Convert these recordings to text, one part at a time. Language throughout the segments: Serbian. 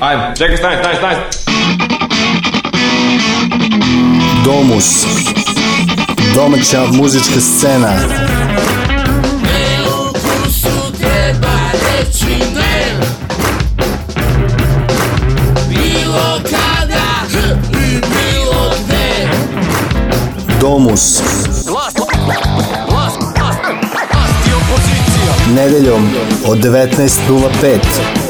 Ajmo, čekaj, stani, stani, stani. Domus. Domaća muzička scena. Ne ukusu treba reći ne. Bilo kada Domus. Glas, glas, glas, Nedeljom od 19.05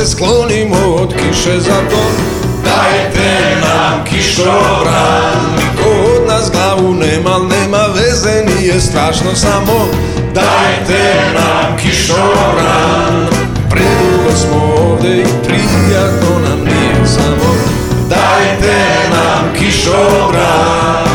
се склонимо од кише за тон Дајте нам кишобран Нико од нас главу нема, нема везе, ни е страшно само Дајте нам кишобран Предуго смо овде и пријатно нам е само Дајте нам кишобран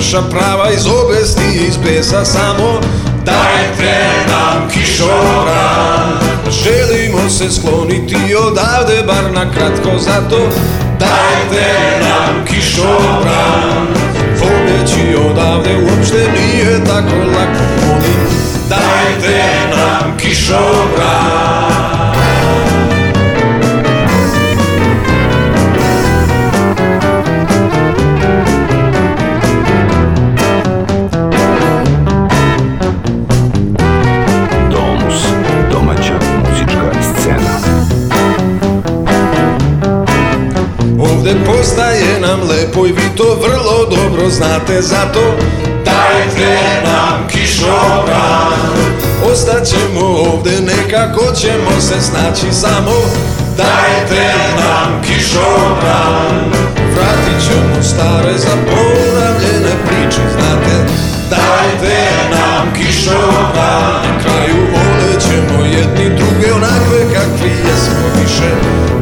наша права из обести из беса само дајте нам кишора Желимо се склонити одавде бар на кратко зато дајте нам кишора Вобеќи одавде уопште ние тако лако молим дајте нам кишора znate za to Dajte nam kišobran Ostaćemo ovde nekako ćemo se snaći samo Dajte nam kišobran Vratit ćemo stare zaboravljene priče znate Dajte nam kišobran Na kraju volećemo jedni druge onakve kakvi jesmo više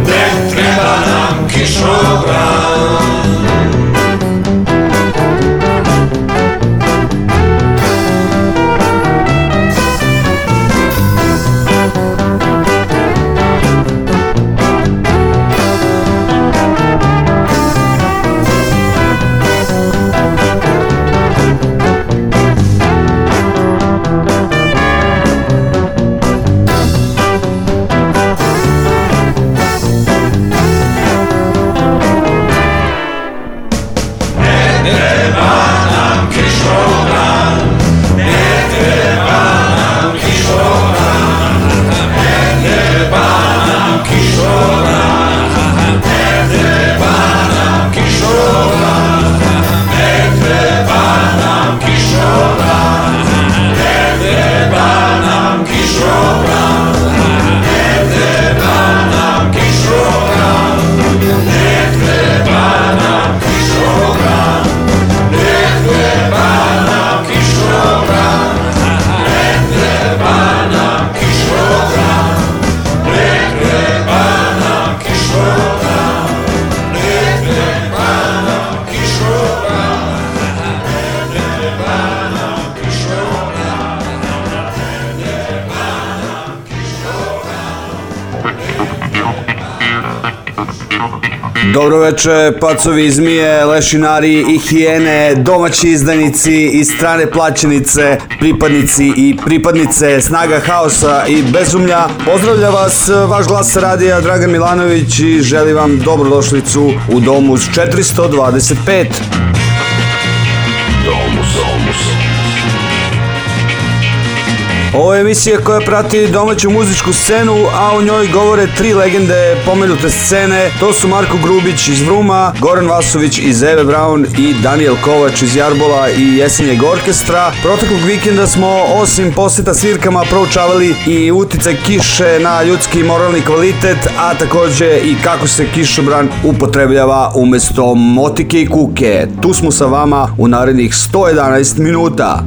Ne treba nam kišobran veče, pacovi, zmije, lešinari i hijene, domaći izdanici i strane plaćenice, pripadnici i pripadnice snaga haosa i bezumlja. Pozdravlja vas e, vaš glas radija Dragan Milanović i želi vam dobrodošlicu u Domus 425. Domus, Domus. Ovo je emisija koja prati domaću muzičku scenu, a o njoj govore tri legende pomenute scene. To su Marko Grubić iz Vruma, Goran Vasović iz Eve Brown i Daniel Kovač iz Jarbola i Jesenjeg orkestra. Proteklog vikenda smo osim poseta svirkama proučavali i utice kiše na ljudski moralni kvalitet, a takođe i kako se kišobran upotrebljava umesto motike i kuke. Tu smo sa vama u narednih 111 minuta.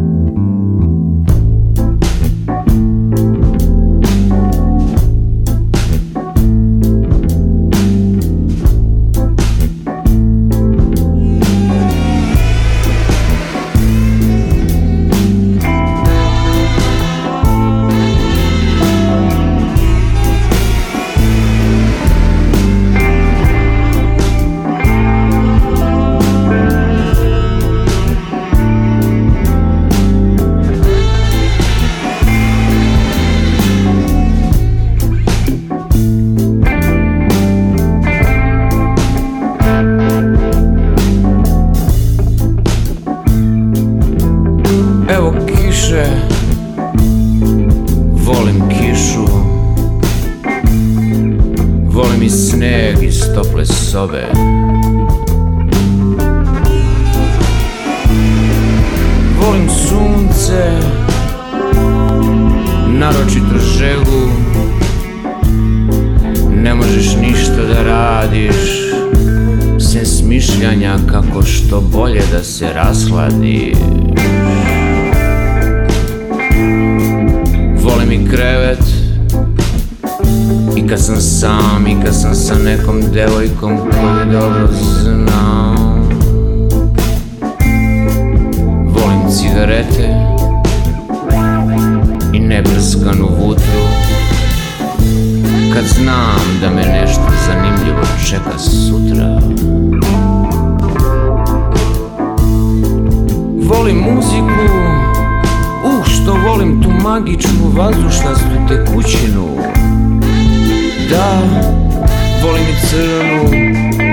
crnu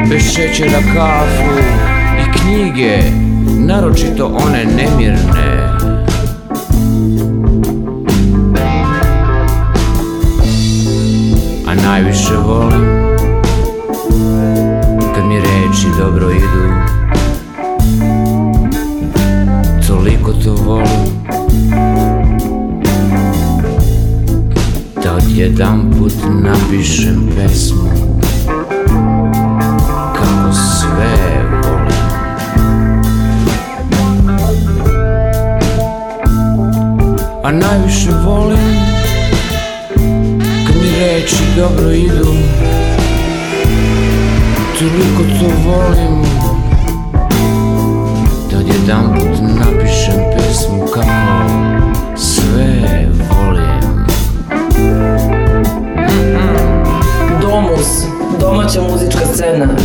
Bez šećera kafu i knjige Naročito one nemirne A najviše volim Kad mi reči dobro idu Toliko to volim Da odjedan put napišem pesmu A najviše volim Kad mi reči dobro idu Toliko to volim Da odjedan put napišem pesmu Kako sve volim Domus, domaća muzička scena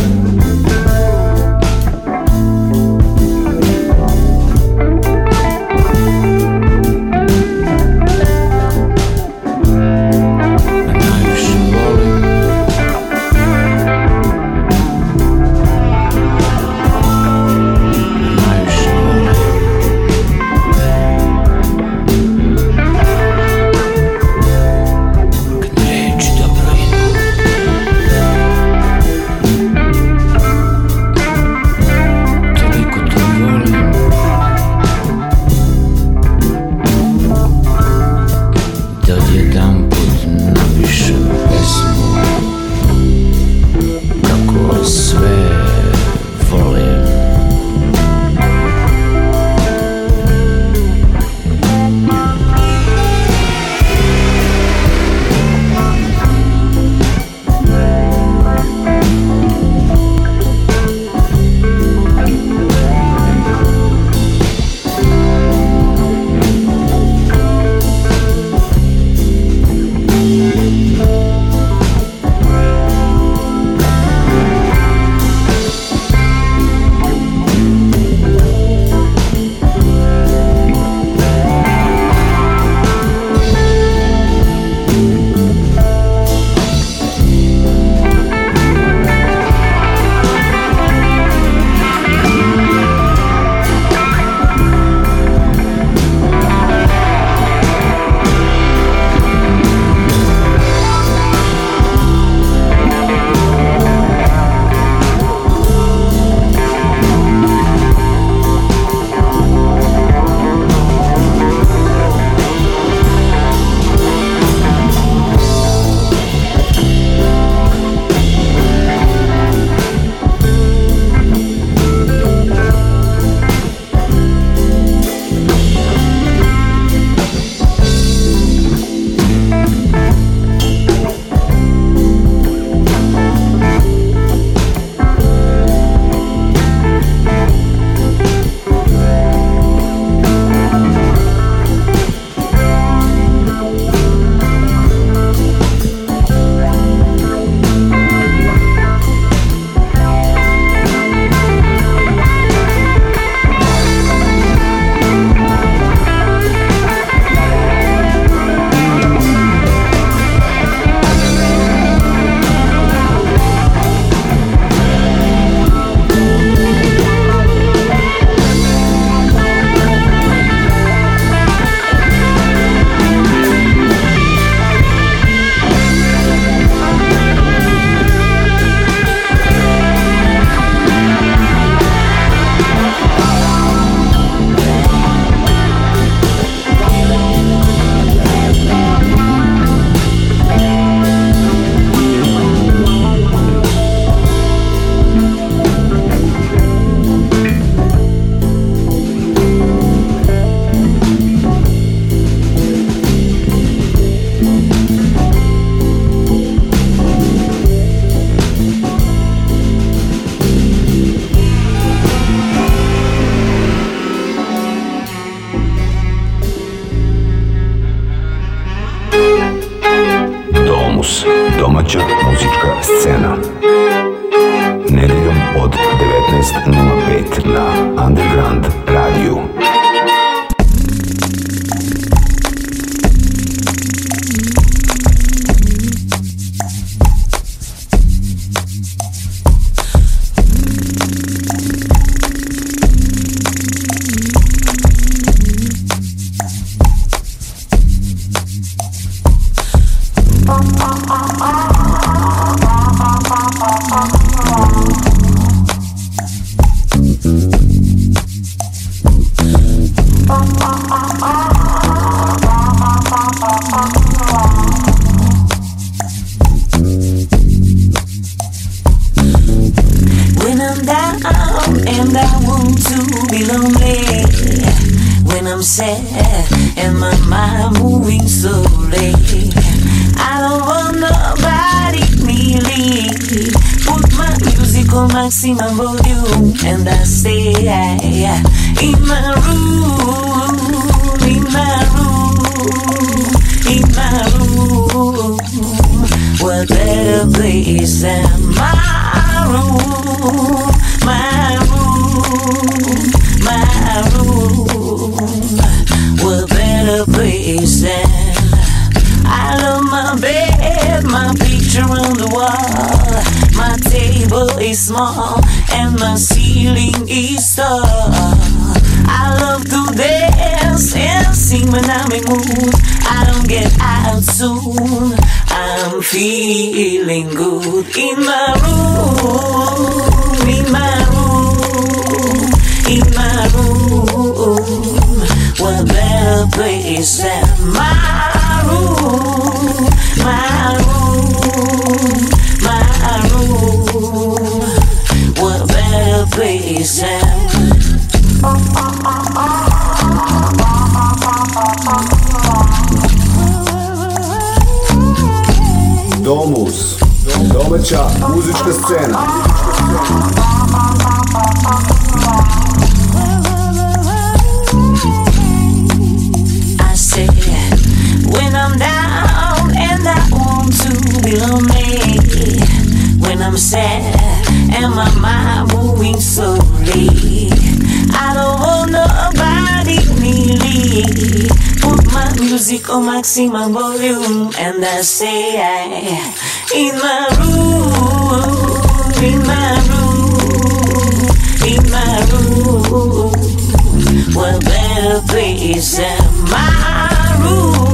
will be peace my room.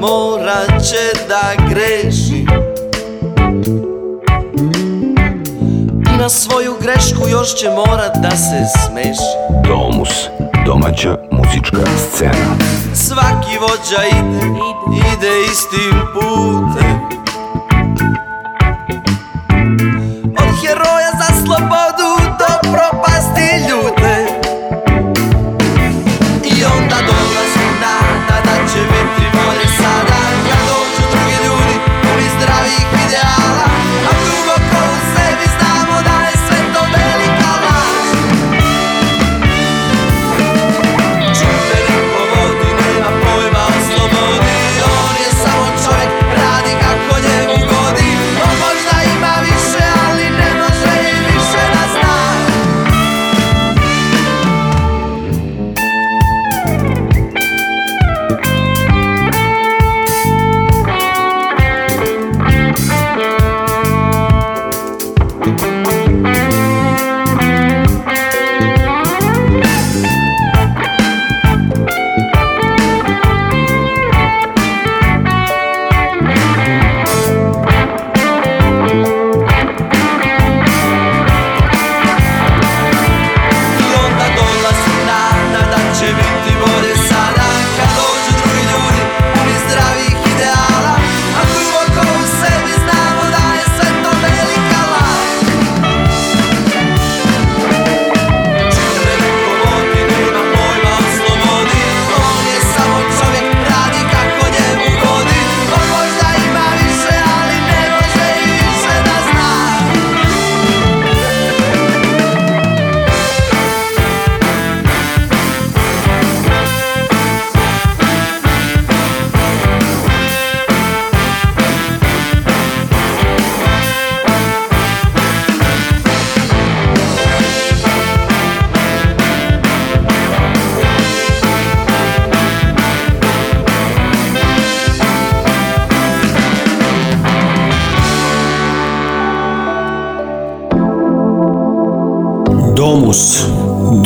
morat će da greši I na svoju grešku još će morat da se smeši Domus, domaća muzička scena Svaki vođa ide, ide istim putem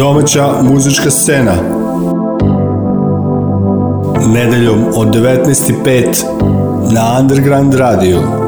domaća muzička scena. Nedeljom od 19.05 na Underground radiju.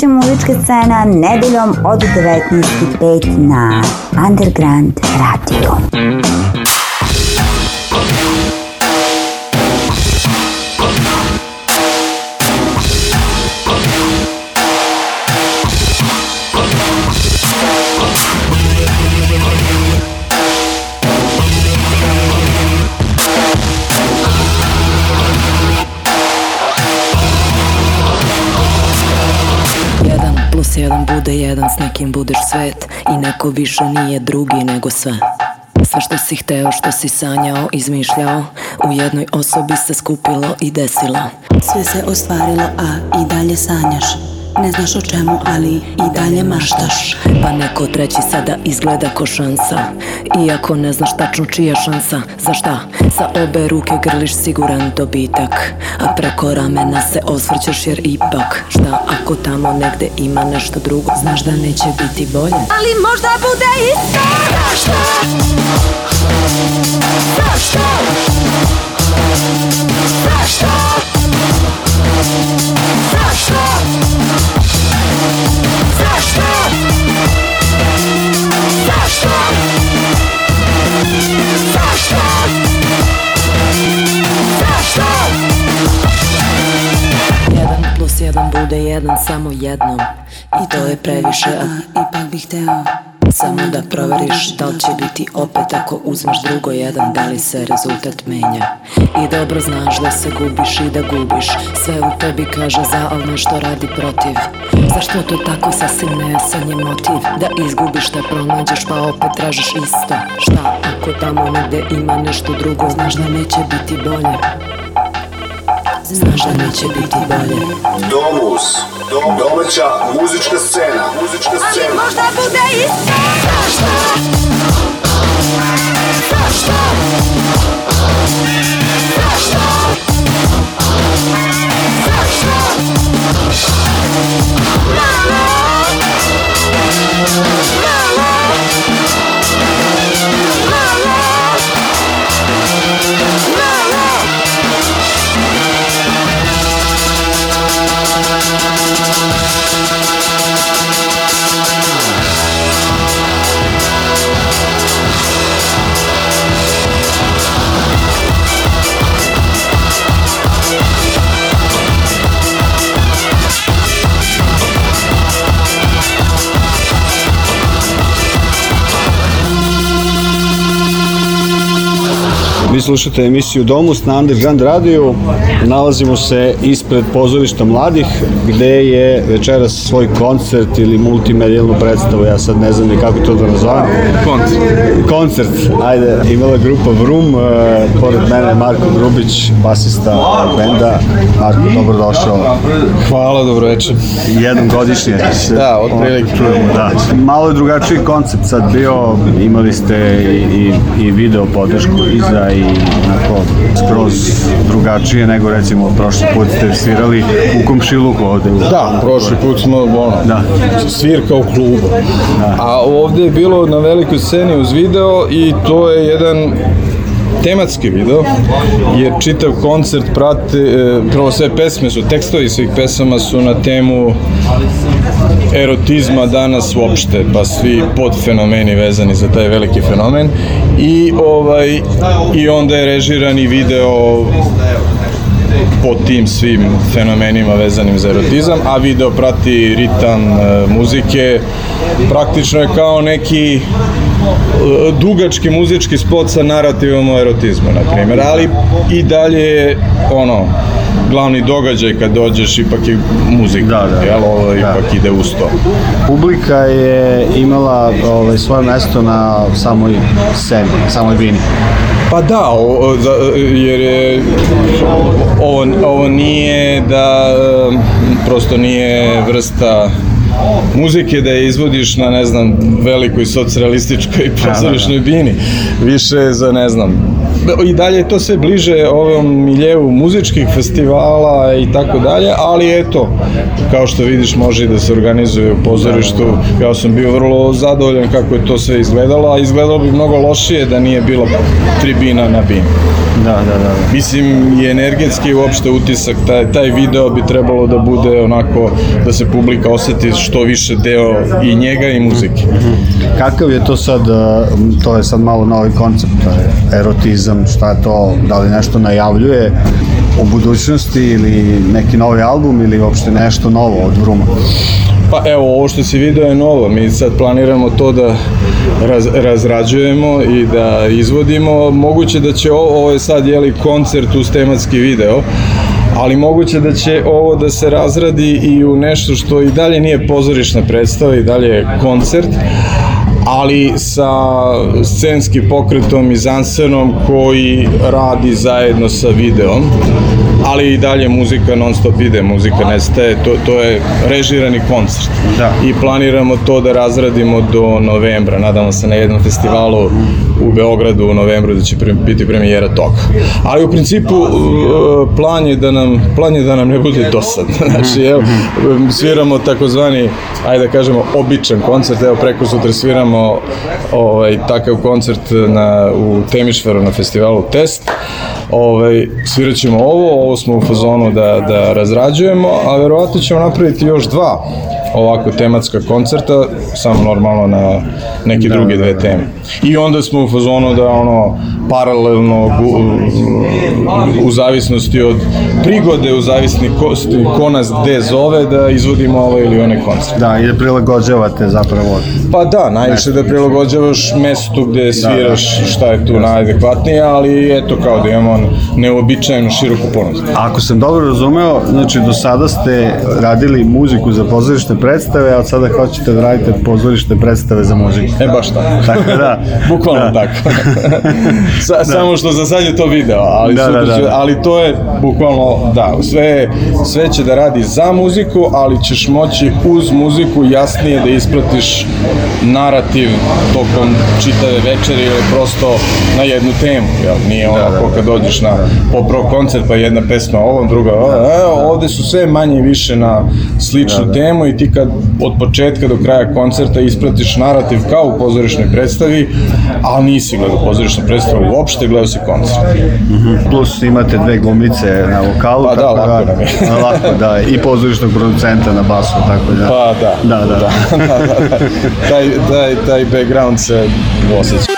bićemo ulička scena nedeljom od 19.05 na Underground Radio. da jedan s nekim budeš svet I neko više nije drugi nego sve Sve što si hteo, što si sanjao, izmišljao U jednoj osobi se skupilo i desilo Sve se ostvarilo, a i dalje sanjaš ne znaš o čemu, ali i dalje maštaš Pa neko treći sada izgleda ko šansa Iako ne znaš tačno čija šansa, za šta? Sa obe ruke grliš siguran dobitak A preko ramena se osvrćeš jer ipak Šta ako tamo negde ima nešto drugo Znaš da neće biti bolje Ali možda bude isto Zašto? Zašto? Zašto? Zašto? Zašto? Zašto? jedan bude jedan samo jednom I to je previše, a ipak bih teo Samo da proveriš da li će biti opet ako uzmeš drugo jedan Da li se rezultat menja I dobro znaš da se gubiš i da gubiš Sve u tebi kaže za, al nešto radi protiv Zašto to tako sasvim nejasan je motiv Da izgubiš da pronađeš pa opet tražiš isto Šta ako tamo negde ima nešto drugo Znaš da neće biti bolje Знаеш да не бити бале. Домус, дом, музичка сцена, музичка сцена. Али можда буде и Зашто? Зашто? Зашто? Зашто? Мама! Мама! Vi slušate emisiju Domus na Underground Radio. Nalazimo se ispred pozorišta mladih, gde je večeras svoj koncert ili multimedijalnu predstavu, ja sad ne znam ni kako to da nazovem. Koncert. Koncert, ajde. Imala grupa Vrum, uh, pored mene Marko Grubić, basista benda. Marko, dobrodošao. Hvala, dobroveče. Jednom godišnje. da, otprilike. Da. Malo je drugačiji koncept sad bio, imali ste i, i, i video podršku iza i i onako skroz drugačije nego recimo prošli put ste svirali u komšiluku ovde. Da, prošli put smo ono, da. svirka u klubu. Da. A ovde je bilo na velikoj sceni uz video i to je jedan tematski video, jer čitav koncert prate, e, prvo sve pesme su, tekstovi svih pesama su na temu erotizma danas uopšte, pa svi pod fenomeni vezani za taj veliki fenomen i ovaj i onda je režiran i video po tim svim fenomenima vezanim za erotizam, a video prati ritam e, muzike, praktično je kao neki dugački muzički spot sa narativom o erotizmu, na primjer, ali i dalje je, ono, glavni događaj kad dođeš, ipak je muzika, da, da, jel, ovo da. ipak ide uz to. Publika je imala ovaj, svoje mesto na samoj sceni, samoj bini. Pa da, o, za, jer je, ovo, ovo nije da, prosto nije vrsta muzike da je izvodiš na, ne znam, velikoj socrealističkoj da, da, pozorišnoj da. bini. Više za, ne znam, i dalje je to sve bliže ovom miljevu muzičkih festivala i tako dalje, ali eto, kao što vidiš može i da se organizuje u pozorištu. Ja sam bio vrlo zadovoljan kako je to sve izgledalo, a izgledalo bi mnogo lošije da nije bilo tribina na bini. Da, da, da, Mislim, i energetski uopšte utisak, taj, taj video bi trebalo da bude onako, da se publika osjeti što više deo i njega i muzike. Kakav je to sad, e, to je sad malo novi koncept, erotizam, šta je to, da li nešto najavljuje u budućnosti ili neki novi album ili uopšte nešto novo od Vruma? Pa evo, ovo što si video je novo. Mi sad planiramo to da raz, razrađujemo i da izvodimo. Moguće da će ovo, ovo je sad jeli koncert uz tematski video, ali moguće da će ovo da se razradi i u nešto što i dalje nije pozorišna predstava i dalje je koncert, ali sa scenskim pokretom i zansenom koji radi zajedno sa videom ali i dalje muzika non stop ide, muzika nestaje, to, to je režirani koncert. Da. I planiramo to da razradimo do novembra, nadamo se na jednom festivalu u Beogradu u novembru da će pre, biti premijera toga. Ali u principu uh, plan je da nam, plan je da nam ne bude dosad. Znači, evo, sviramo takozvani, ajde da kažemo, običan koncert, evo preko sutra sviramo ovaj, takav koncert na, u Temišveru na festivalu Test, ovaj, sviraćemo ovo, ovo smo u fazonu da, da razrađujemo, a verovatno ćemo napraviti još dva ovako tematska koncerta, samo normalno na neke da, druge da, dve da, da. teme. I onda smo u fazonu da ono, paralelno u zavisnosti od prigode, u zavisnosti ko nas gde zove da izvodimo ovaj ili one koncert. Da, i da prilagođavate zapravo. Pa da, najviše da prilagođavaš mestu gde da. sviraš šta je tu najadekvatnije, ali eto kao da imamo neobičajnu široku ponudu. Ako sam dobro razumeo, znači do sada ste radili muziku za pozorišne predstave, a od sada hoćete da radite pozorišne predstave za muziku. E baš tako. Tako da. Bukvalno da. tako. sa, da. samo što za sad je to video, ali, da, da, da će, da. ali to je bukvalno, da, sve, sve će da radi za muziku, ali ćeš moći uz muziku jasnije da ispratiš narativ tokom čitave večeri ili prosto na jednu temu, jel? Nije da, onako kad dođeš na pop rock koncert pa jedna pesma ovom, druga ovom, e, ovde su sve manje i više na sličnu temu i ti kad od početka do kraja koncerta ispratiš narativ kao u pozorišnoj predstavi, a nisi gledao pozorišnu predstavu, uopšte, gledao si koncert. Mm -hmm. Plus imate dve glumice na vokalu, pa da, tako da, lako da, nam je. lako, da, i pozorišnog producenta na basu, tako da. Pa da, da, da. da. da, da, da. taj, taj, taj background se osjeća.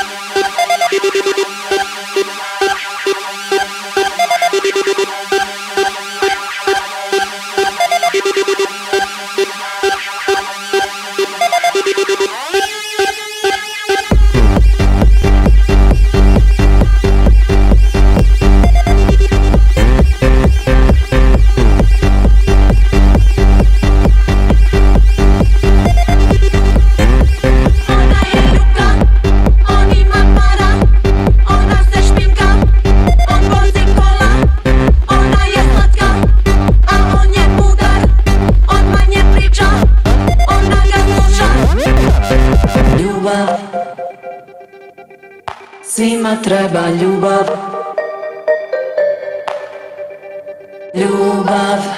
treba ljubav Ljubav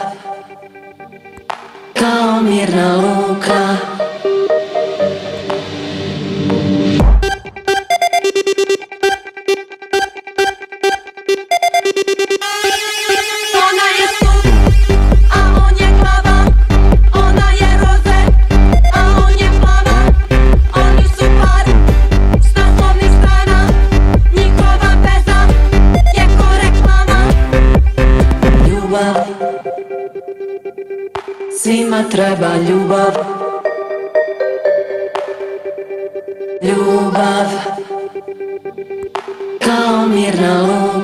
Ljubav kao mirna luna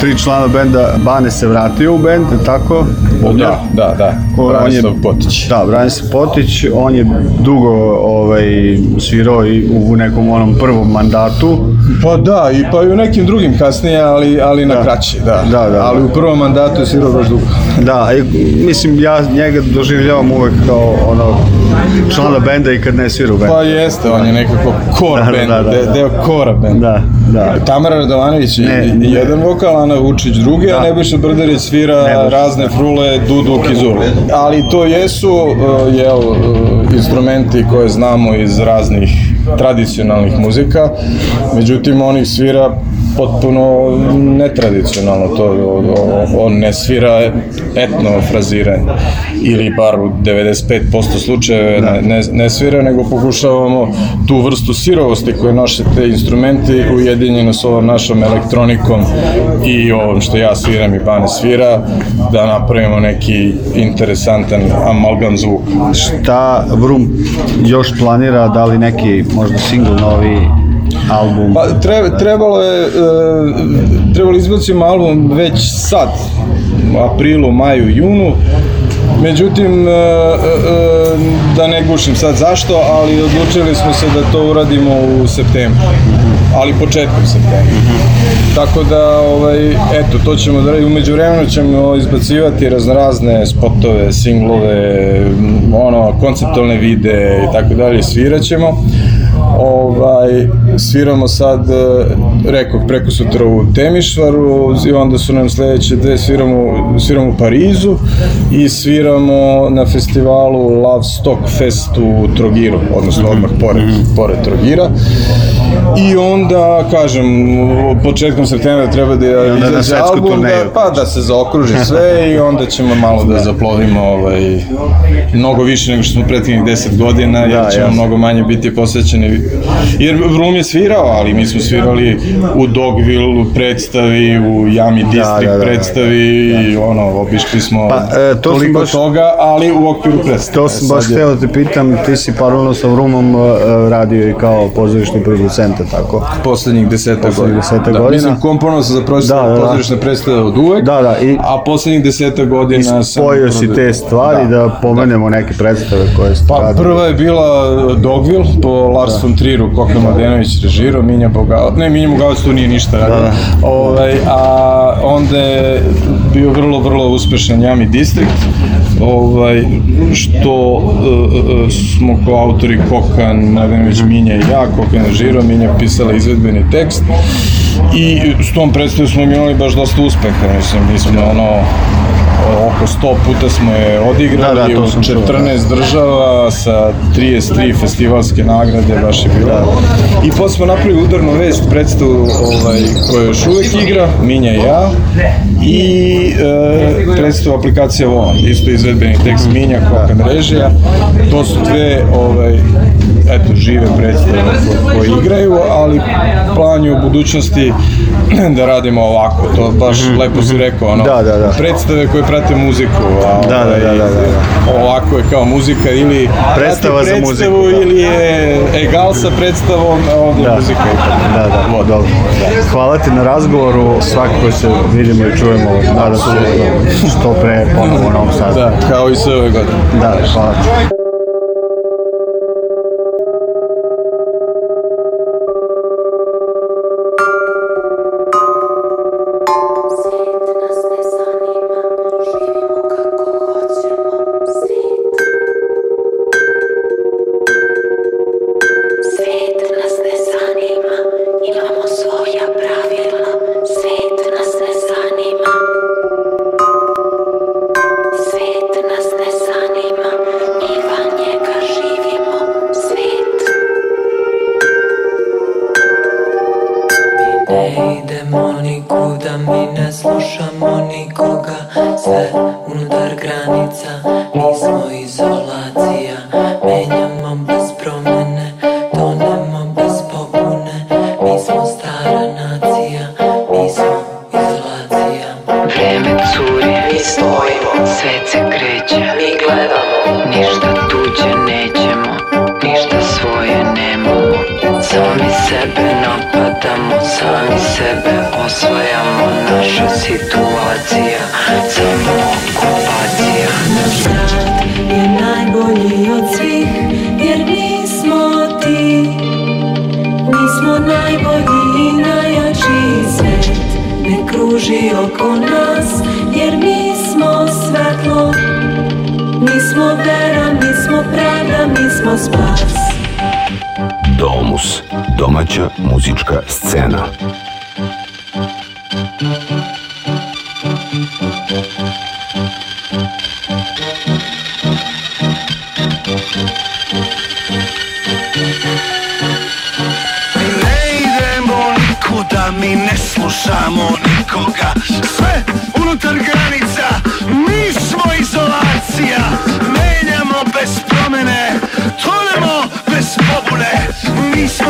tri člana benda, Bane se vratio u bend, tako? Bubnjar. Da, da, da. Ko, Branislav je, Potić. Da, Branislav Potić, on je dugo ovaj, svirao i u nekom onom prvom mandatu. Pa da, i pa i u nekim drugim kasnije, ali, ali na da. kraći, da. da. Da, da. Ali u prvom mandatu je svirao baš dugo. Da, i, mislim, ja njega doživljavam uvek kao ono, člana benda i kad ne svira u bendu. Pa jeste, on je nekako kor da, da, band, da, da, da, deo kora benda. Da. Da. Tamara Radovanović ne, ne. jedan vokal, Ana Vučić drugi, da. a Nebojša Brdarić svira ne, razne frule, dudu, kizuru. Ali to jesu uh, jel, uh, instrumenti koje znamo iz raznih tradicionalnih muzika, međutim on ih svira potpuno netradicionalno to on ne svira etno fraziranje ili bar u 95% slučajeva da. ne, ne svira, nego pokušavamo tu vrstu sirovosti koje noše te instrumenti ujedinjeno s ovom našom elektronikom i ovom što ja sviram i Bane svira, da napravimo neki interesantan amalgam zvuk. Šta Vrum još planira, da li neki možda single novi album? Pa, tre, trebalo je, e, trebalo izbacimo album već sad, aprilu, maju, junu. Međutim, e, e, e, da ne gušim sad zašto, ali odlučili smo se da to uradimo u septembru, ali početkom septembra. Tako da, ovaj, eto, to ćemo da radimo. Umeđu vremenu ćemo izbacivati raznorazne spotove, singlove, ono, konceptualne videe i tako dalje, sviraćemo ovaj, sviramo sad, e, rekao, preko sutra u Temišvaru i onda su nam sledeće dve, sviramo, sviramo u Parizu i sviramo na festivalu Love Stock Fest u Trogiru, odnosno odmah pored, mhm. pored Trogira. I onda, kažem, početkom septembra treba da ja izađe album, da, pa da se zaokruži sve i onda ćemo malo da, da zaplovimo ovaj, mnogo više nego što smo prethodnih 10 godina, da, jer ćemo jasno. mnogo manje biti posvećeni. Jer Vrum je svirao, ali mi smo svirali u Dogville predstavi, u Yami da, da, District da, da, da, predstavi da, da. i ono, obišli smo pa, e, to toliko baš, toga, ali u okviru predstavi. To sam e, baš teo te pitam, ti si paralelno sa Vrumom e, radio i kao pozorišni producent varijante, tako. Poslednjih deseta poslednjih godina. Deseta da, godina. Mislim, komponovao sam za prošle da, da, da, pozorišne predstave od uvek, da, da, i, a poslednjih 10 godina... Ispojio si te stvari da, da pomenemo da. neke predstave koje ste Pa radili. prva je bila uh, Dogville po Lars da. von Trieru, Koka da. Mladenović režirao, Minja Bogavac, ne, Minja Bogavac tu nije ništa da, radio. Da, da. Ove, ovaj, a onda je bio vrlo, vrlo uspešan Jami District, ovaj, što e, e, smo kao autori Kokan, Mladenović Minja i ja, Kokan Žiro, Minja pisala izvedbeni tekst i s tom predstavu smo imali baš dosta uspeha, mislim, mi smo ono, oko 100 puta smo je odigrali da, da, u 14 čuo, da. država sa 33 festivalske nagrade baš je bila i posle smo napravili udarnu vest predstavu ovaj, koja još uvek igra Minja i ja i e, predstavu aplikacija VON isto izvedbeni tekst mhm. Minja, kopen režija to su dve ovaj, eto, žive predstave koje igraju, ali plan je u budućnosti da radimo ovako, to baš mhm, lepo si mhm. rekao, ono, da, da, da. predstave koje prate muziku, a da, da, da, da, da, da. ovako je kao muzika ili predstava za muziku, da. ili je egal sa predstavom, a ovdje da. muzika da, da, dobro. Hvala ti na razgovoru, svakako se vidimo i čujemo, nadam se da što pre ponovno u Novom Sadu. Da, kao i sve ove godine. Da, hvala ti.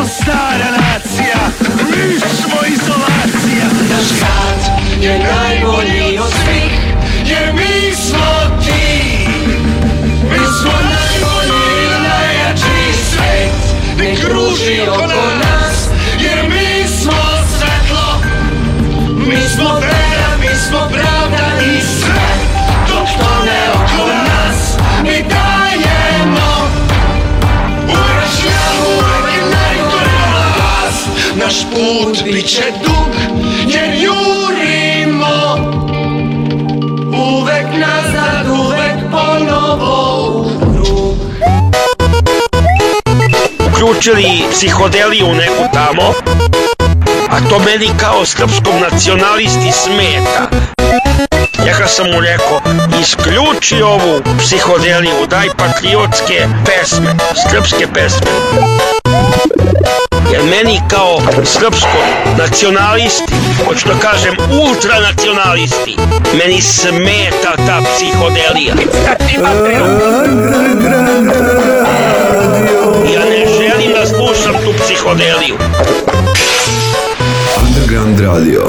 do will start put biće dug jer jurimo Uvek nazad, uvek ponovo u krug Uključili psihodeliju neku tamo A to meni kao srpskom nacionalisti smeta ja kad sam mu rekao, isključi ovu psihodeliju, daj patriotske pesme, srpske pesme meni kao srpskom nacionalisti, hoću da kažem ultranacionalisti, meni smeta ta psihodelija. Ja ne želim da slušam tu psihodeliju. Underground Radio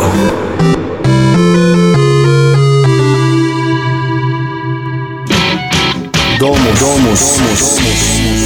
Domus, domus, domus, domus.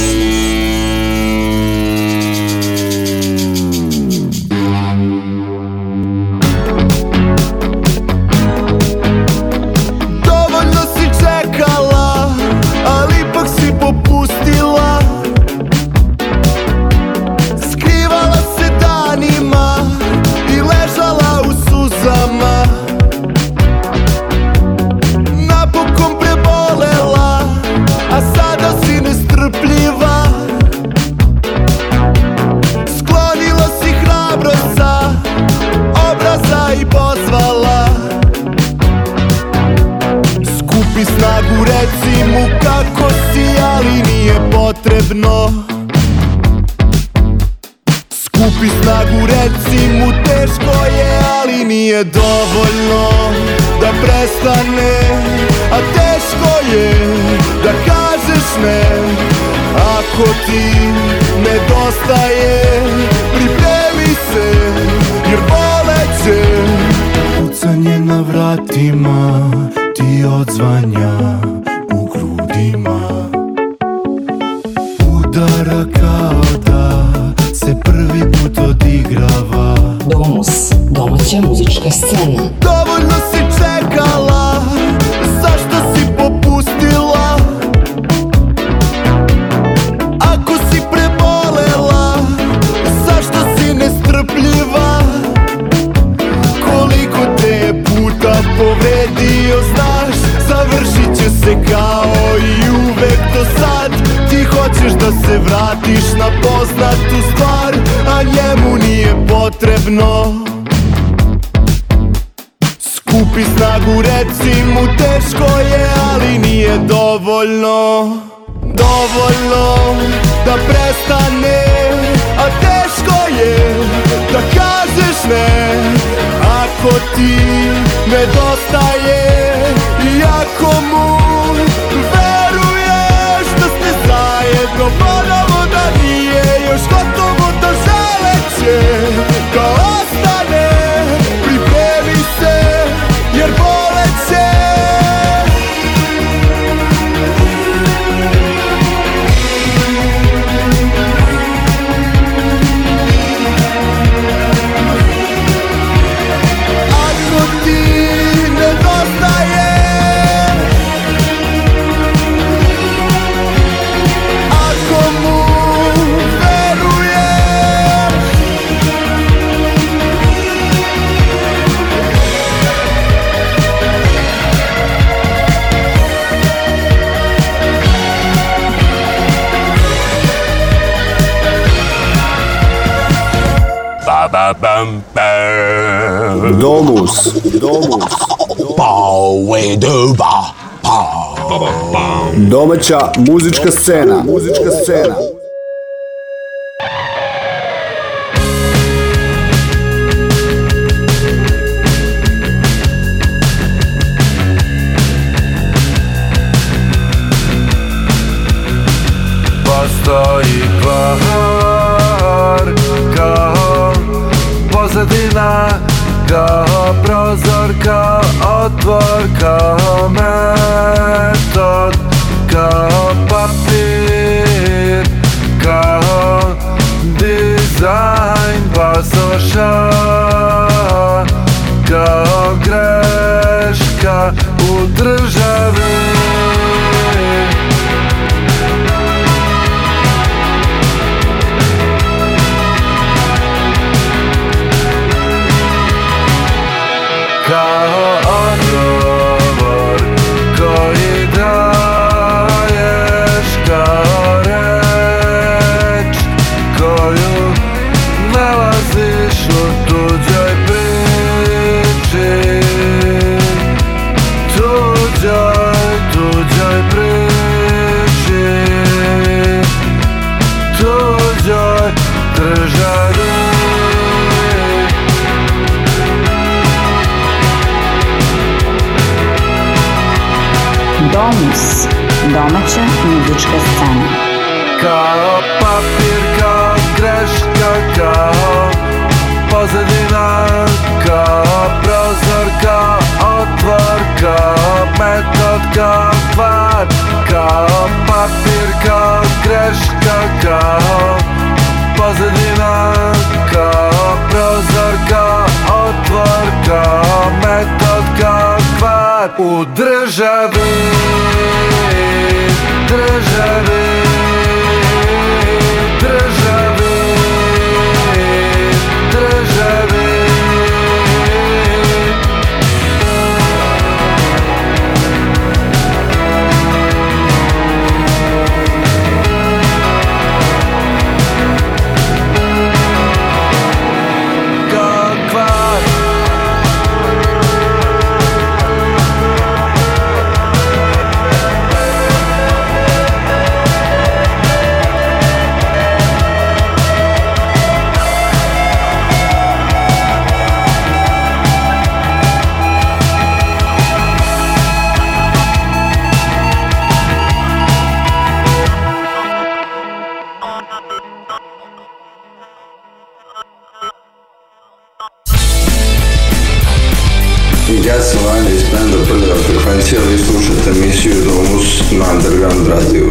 Domus, Domus, Pauedova, Domaća muzička scena, muzička scena. podwarkami Podrajadão Ja sam Anja iz benda Prljava frekvencija, vi slušate emisiju Domus na Underground radiju.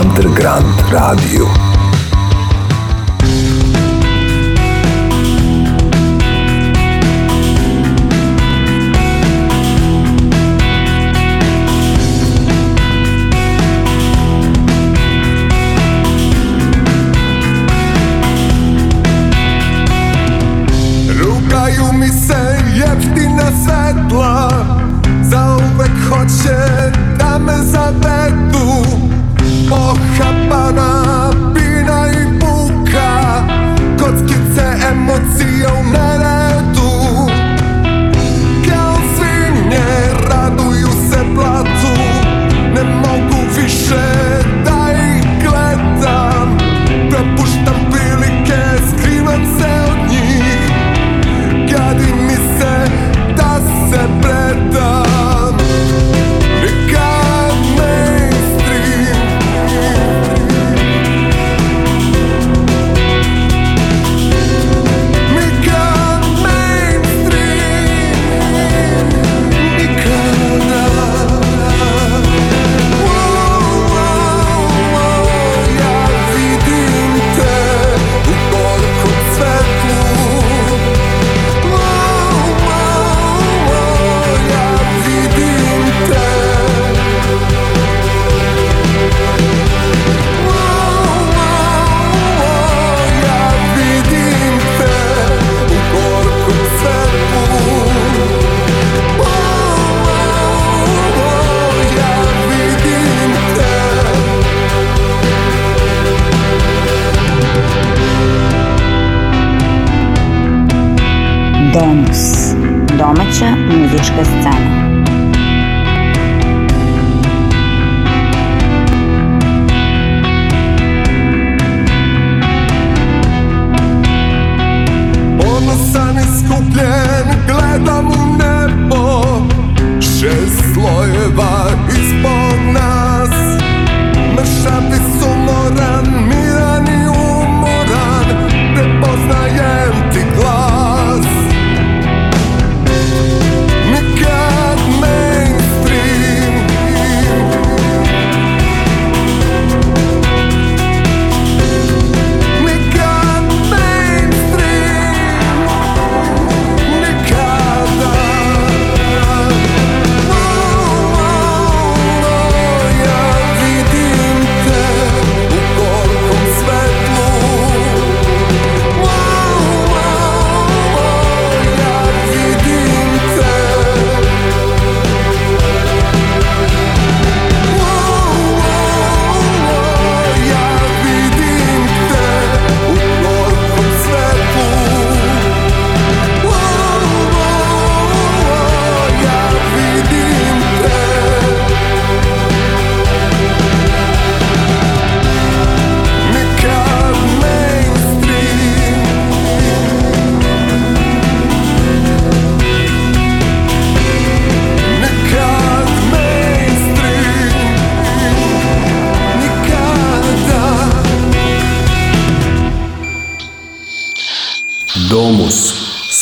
Underground Radio.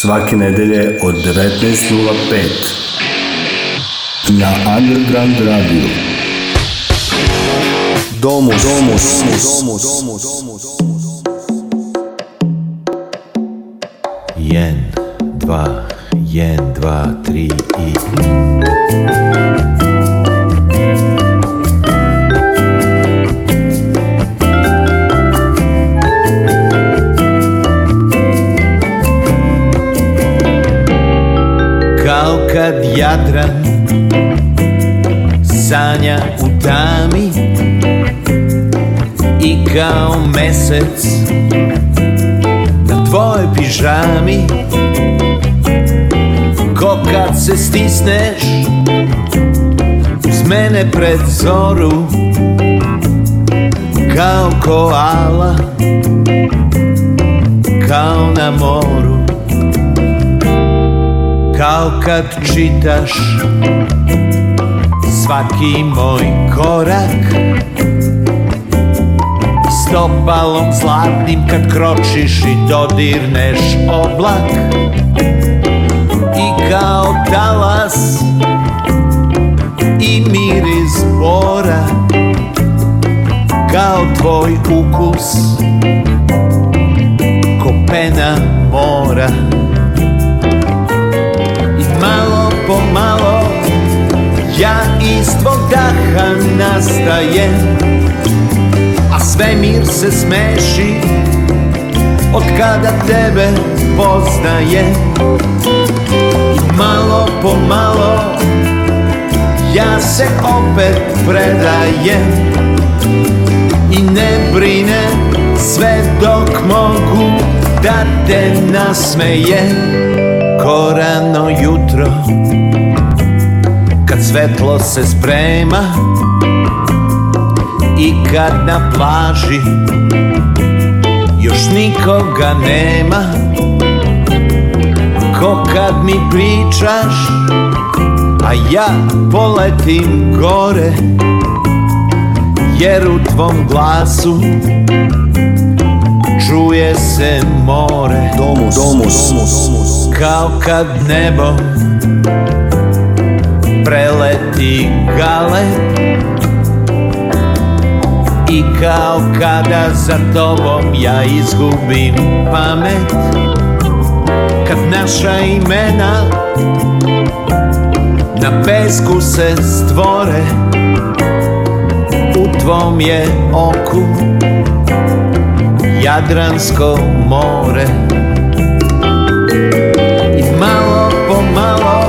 svake nedelje od 19.05 na Underground Radio. Domus, domus, domus, domus, domus, domus. Jen, dva, jen, dva, mesec Na tvojoj pižami Ko kad se stisneš Uz mene pred zoru Kao koala Kao na moru Kao kad čitaš Svaki moj korak s obalom zlatnim kad kročiš i dodirneš oblak I kao talas i miris bora Kao tvoj ukus kopena mora I malo po malo ja iz tvog daha nastajem a svemir se smeši Od kada tebe poznaje Malo po malo ja se opet predajem I ne brine sve dok mogu da te nasmeje Korano jutro kad svetlo se sprema i kad na plaži još nikoga nema Ko kad mi pričaš, a ja poletim gore Jer u tvom glasu čuje se more Domus, domus, domus. Kao kad nebo preleti gale I kao kada za tobom ja izgubim pamet Kad naša imena na pesku se stvore U tvom je oku Jadransko more I malo po malo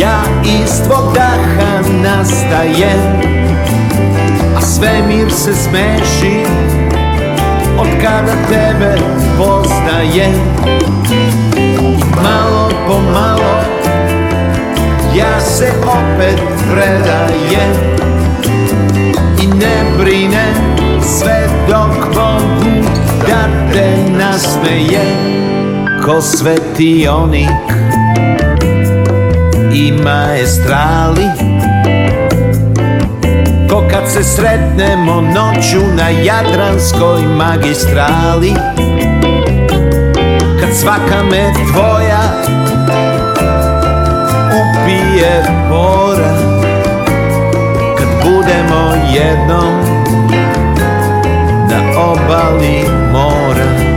ja iz tvog daha nastajem Svemir se smeši Od kada tebe poznaje Malo po malo Ja se opet predajem I ne brinem sve dok mogu Da te nasmeje Ko svetionik i maestrali se sretnemo noću na Jadranskoj magistrali Kad svaka me tvoja upije mora Kad budemo jednom na obali mora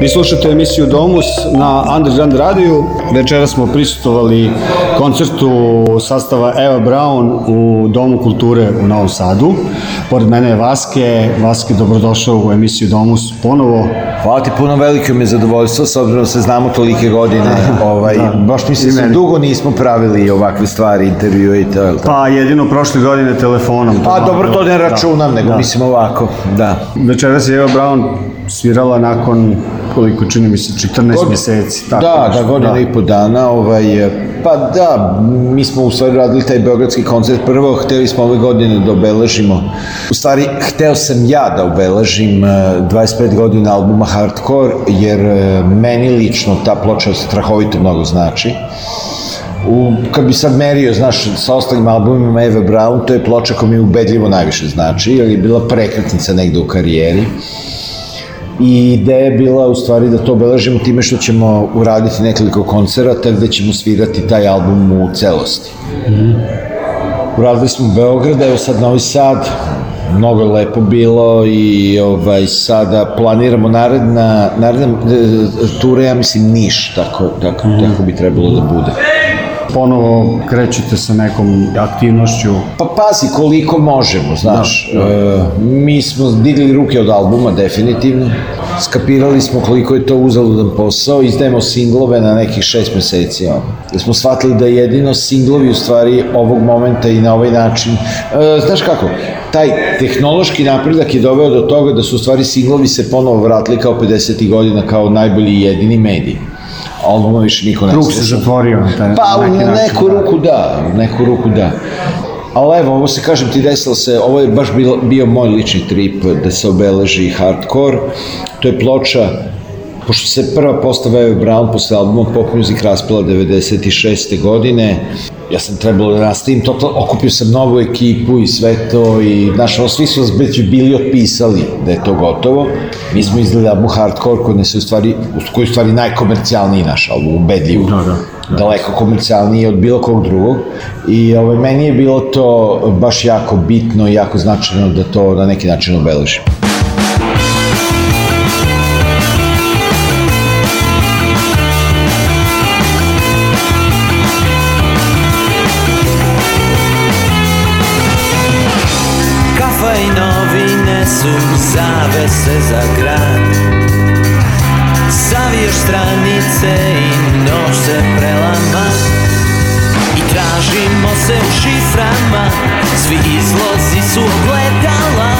Vi slušate emisiju Domus na Underground Radio. Večera smo prisutovali koncertu sastava Eva Brown u Domu kulture u Novom Sadu. Pored mene je Vaske. Vaske, dobrodošao u emisiju Domus ponovo. Hvala ti puno, veliko mi je zadovoljstvo, s obzirom da se znamo tolike godine. Da, da, ovaj, da, baš mislim se dugo nismo pravili ovakve stvari, intervjue i to. Pa jedino prošle godine telefonom. Pa, to A dobro, to ne računam, da, nego da. mislim ovako, da. Večeras je Eva Brown svirala nakon koliko čini mi se 14 God, meseci. Tako da, da nešto, da, godina da. i po dana. Ovaj, pa da, mi smo u stvari radili taj beogradski koncert. Prvo, hteli smo ove godine da obeležimo. U stvari, hteo sam ja da obeležim 25 e, godina albuma Hardcore, jer e, meni lično ta ploča strahovito mnogo znači u, kad bi sad merio, znaš, sa ostalim albumima Eve Brown, to je ploča koja mi ubedljivo najviše znači, jer je bila prekretnica negde u karijeri i ideja je bila u stvari da to obeležimo time što ćemo uraditi nekoliko koncerata gde ćemo svirati taj album u celosti. Mm Uradili smo Beograd, evo sad Novi Sad, mnogo lepo bilo i ovaj, sada planiramo naredna, naredna e, e, e, tura, ja mislim Niš, tako, tako, mm tako bi trebalo da bude ponovo krećete sa nekom aktivnošću? Pa pazi koliko možemo, znaš. Da, da. E, mi smo digli ruke od albuma, definitivno. Skapirali smo koliko je to uzaludan posao, izdajemo singlove na nekih šest meseci. Ono. Da smo shvatili da jedino singlovi u stvari ovog momenta i na ovaj način. E, znaš kako, taj tehnološki napredak je doveo do toga da su u stvari singlovi se ponovo vratili kao 50. godina kao najbolji jedini mediji ali ono više niko ne Krug se zatvorio. Taj, pa u neku da. ruku da, u neku ruku da. Ali evo, ovo se kažem ti desilo se, ovo je baš bio, bio moj lični trip da se obeleži hardcore. To je ploča Pošto se prva postava Eve Brown posle albuma Pop Music raspala 96. godine, ja sam trebalo da nastavim to, okupio sam novu ekipu i sve to i znaš, ovo svi su nas već bili otpisali da je to gotovo. Mi smo izgledali album Hardcore koji nas je u stvari, u koji stvari najkomercijalniji naš album, ubedljivo. Da, da. Da. daleko komercijalniji od bilo kog drugog i ovaj, meni je bilo to baš jako bitno i jako značajno da to na neki način obeležim. Tražimo se u šiframa Svi izlozi su gledala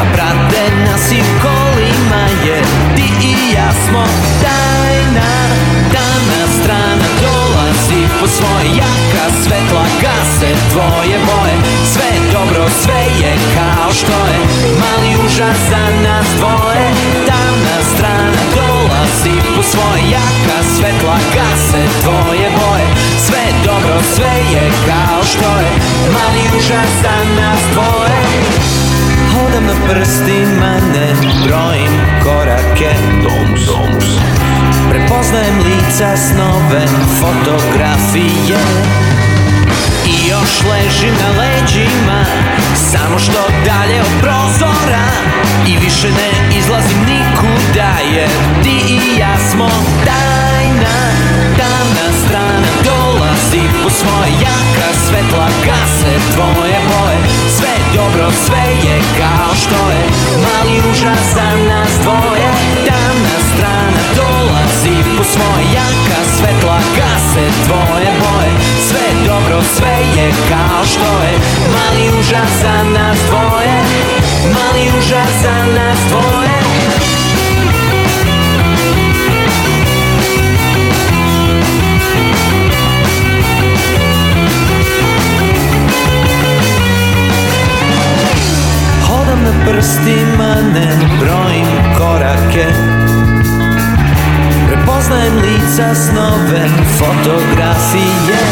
A prate nas i kolima Jer ti i ja smo tajna Dana strana dolazi Po svoje jaka svetla se tvoje boje Sve dobro, sve je kao što je Mali užas za nas dvoje Tamna strana dolazi po svoje Jaka svetla gase tvoje boje Sve dobro, sve je kao što je Mali užas za nas dvoje Hodam na prstima, ne brojim korake Domus, domus Prepoznajem lica, snove, fotografije I još leži na leđima Samo što dalje od prozora I više ne izlazim nikuda Jer ti i ja smo dan tamna, tamna strana Dolazi po svoje jaka svetla Gase tvoje boje Sve dobro, sve je kao što je Mali ruža za nas dvoje Tamna strana dolazi po svoje jaka svetla Gase tvoje boje Sve dobro, sve je kao što je Mali ruža za nas dvoje Mali ruža za nas dvoje na prstima ne brojim korake Prepoznajem lica s snove, fotografije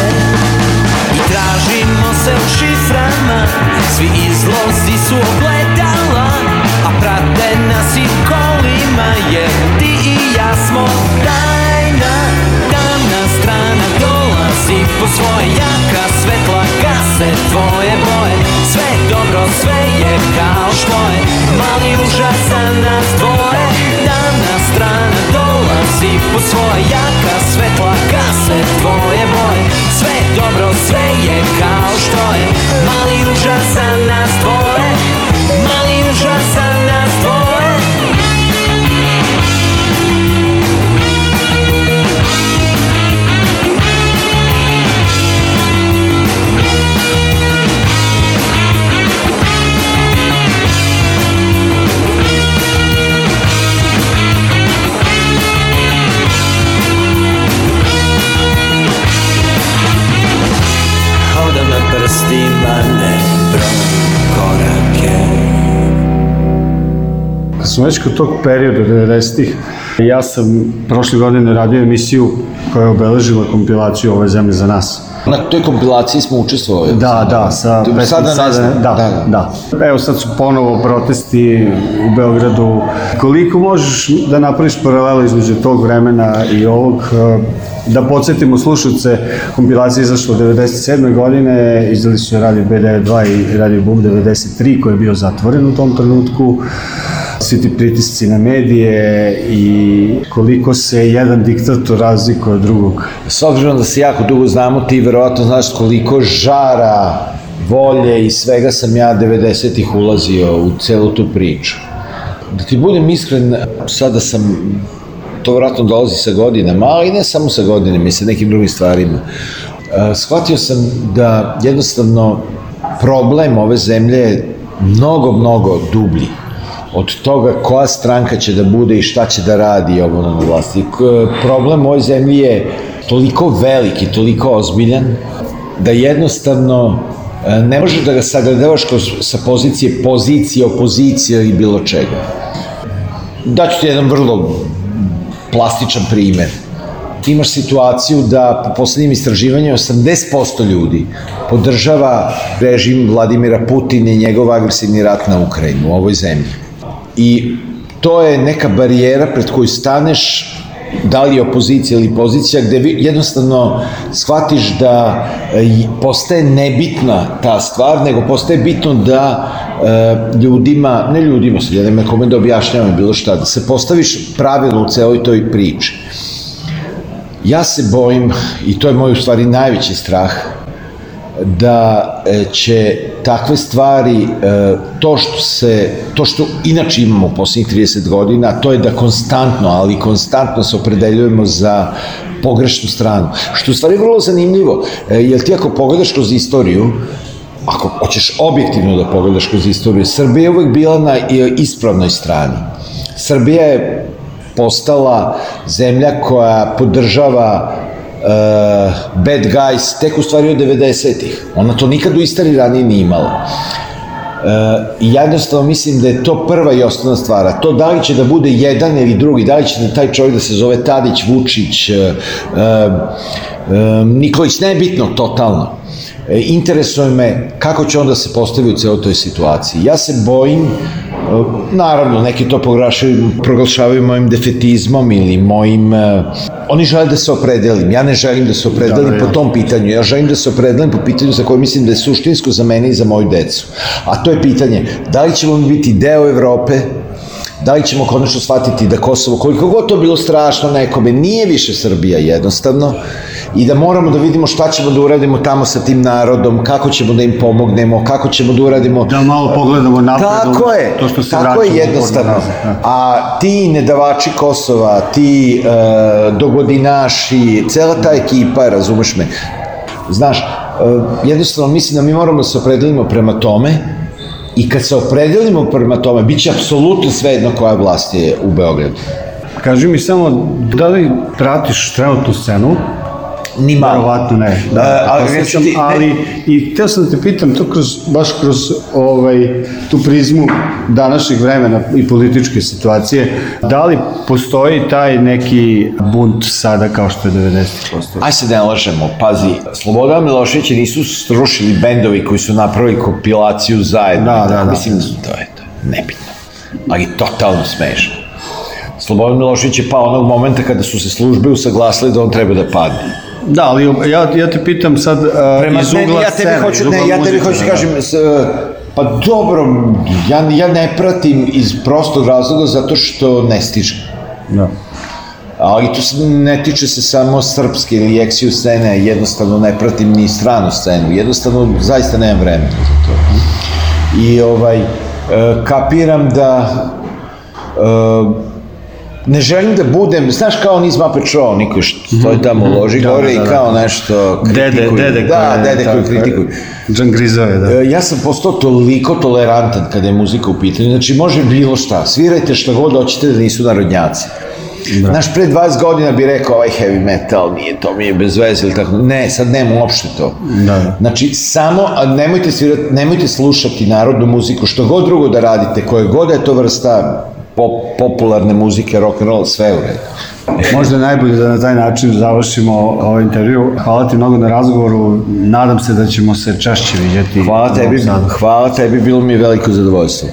I tražimo se u šiframa Svi izlozi su ogledala A prate nas i kolima Jer ti i ja smo tajna, tajna po svoje jaka svetla gase tvoje boje Sve dobro, sve je kao što je Mali užasan nas dvoje Dana strana dolazi po svoje jaka svetla gase tvoje boje Sve dobro, sve je kao što je Mali užasan nas dvoje Mali užasan nas dvoje smo već kod tog perioda 90-ih, ja sam prošle godine radio emisiju koja je obeležila kompilaciju Ove zemlje za nas. Na toj kompilaciji smo učestvovali. Da, da, sa pesmom sada, ne, da, da, da, da, Evo sad su ponovo protesti u Beogradu. Koliko možeš da napraviš paralelu između tog vremena i ovog? Eh, da podsjetimo slušalce, kompilacija izašla 97. godine, izdali su je Radio B92 i Radio Bub 93 koji je bio zatvoren u tom trenutku svi ti pritisci na medije i koliko se jedan diktator razlikuje od drugog. S obzirom da se jako dugo znamo, ti verovatno znaš koliko žara, volje i svega sam ja 90-ih ulazio u celu tu priču. Da ti budem iskren, sada sam to vratno dolazi sa godinama, ali ne samo sa godinama i sa nekim drugim stvarima. Uh, shvatio sam da jednostavno problem ove zemlje je mnogo, mnogo dublji od toga koja stranka će da bude i šta će da radi ovo na vlasti. E, problem moje zemlji je toliko veliki, toliko ozbiljan, da jednostavno e, ne možeš da ga sagledavaš sa pozicije pozicije, opozicije ili bilo čega. Daću ti jedan vrlo plastičan primer. Ti imaš situaciju da po poslednjim istraživanjima 80% ljudi podržava režim Vladimira Putina i njegov agresivni rat na Ukrajinu u ovoj zemlji i to je neka barijera pred koju staneš da li opozicija ili pozicija, gde jednostavno shvatiš da e, postaje nebitna ta stvar, nego postaje bitno da e, ljudima, ne ljudima, sad ja nema kome da objašnjavam bilo šta, da se postaviš pravilno u celoj toj priči. Ja se bojim, i to je moj u stvari najveći strah, da e, će takve stvari, e, to što se, to što inače imamo u poslednjih 30 godina, to je da konstantno, ali konstantno se opredeljujemo za pogrešnu stranu. Što u stvari vrlo zanimljivo, e, jer ti ako pogledaš kroz istoriju, ako hoćeš objektivno da pogledaš kroz istoriju, Srbija je uvek bila na ispravnoj strani. Srbija je postala zemlja koja podržava Uh, bad Guys, tek u stvari od 90-ih. Ona to nikad u Istari ranije nije imala. Uh, I jednostavno mislim da je to prva i osnovna stvara. To da li će da bude jedan ili drugi, da li će da taj čovjek da se zove Tadić, Vučić, uh, um, Nikolić, nebitno totalno. E, interesuje me kako će onda se postavi u celoj toj situaciji. Ja se bojim Naravno, neki to proglašavaju mojim defetizmom ili mojim... E, oni žele da se opredelim. Ja ne želim da se opredelim da, da po tom pitanju. Ja želim da se opredelim po pitanju za koje mislim da je suštinsko za mene i za moju decu. A to je pitanje, da li ćemo biti deo Evrope da li ćemo konačno shvatiti da Kosovo, koliko god to bilo strašno nekome, nije više Srbija jednostavno i da moramo da vidimo šta ćemo da uradimo tamo sa tim narodom, kako ćemo da im pomognemo, kako ćemo da uradimo... Da malo pogledamo napred, tako je, to što se tako je jednostavno. Da. A ti nedavači Kosova, ti e, dogodinaši, cela ta ekipa, razumeš me, znaš, e, jednostavno mislim da mi moramo da se opredelimo prema tome, i kad se opredelimo prema tome, bit će apsolutno svejedno koja vlast je u Beogradu. Kaži mi samo, da li pratiš trenutnu scenu Ni malo. Verovatno ne. Da, da, ali, da sam, ti, ali i teo sam da te pitam, to kroz, baš kroz ovaj, tu prizmu današnjeg vremena i političke situacije, da li postoji taj neki bunt sada kao što je 90%? Aj se da ne lažemo, pazi, Slobodan Milošević nisu strušili bendovi koji su napravili kompilaciju zajedno. Da, da, da. Mislim, to je to, nebitno. Ali totalno smešno. Slobodan Milošević je pao onog momenta kada su se službe usaglasile da on treba da padne. Da, ali ja, ja te pitam sad uh, iz ugla scene, ja tebi scene, hoću, ne, ja tebi hoću da, da kažem, s, e, pa dobro, ja, ja ne pratim iz prostog razloga zato što ne stižem. Da. Ali to se ne tiče se samo srpske ili eksiju scene, jednostavno ne pratim ni stranu scenu, jednostavno zaista nemam vremena za to. I ovaj, e, kapiram da uh, ne želim da budem, znaš kao niz Muppet Show, niko što mhm. je tamo mhm. loži da, gore da, da, da. i kao nešto kritikuju. Dede, dede da, koje, dede koji kritikuju. John Grizoje, da. E, ja sam postao toliko tolerantan kada je muzika u pitanju, znači može bilo šta, svirajte šta god hoćete da nisu narodnjaci. Da. Znaš, pre 20 godina bi rekao ovaj heavy metal nije to, mi je bez veze ili tako. Ne, sad nema uopšte to. Da. Znači, samo nemojte, svirati, nemojte slušati narodnu muziku, što god drugo da radite, koje god da je to vrsta pop, popularne muzike, rock and roll, sve u redu. Možda je najbolje da na taj način završimo ovaj intervju. Hvala ti mnogo na razgovoru. Nadam se da ćemo se češće vidjeti. Hvala tebi, hvala tebi, bilo mi veliko zadovoljstvo.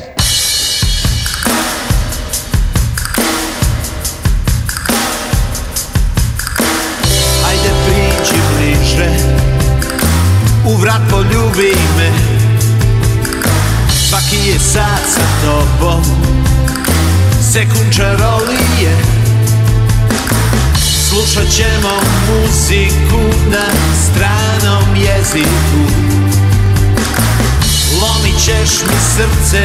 Ajde priđi bliže, u vrat poljubi me, svaki je sad za to sekunčarolije Slušat ćemo muziku na stranom jeziku Lomit ćeš mi srce,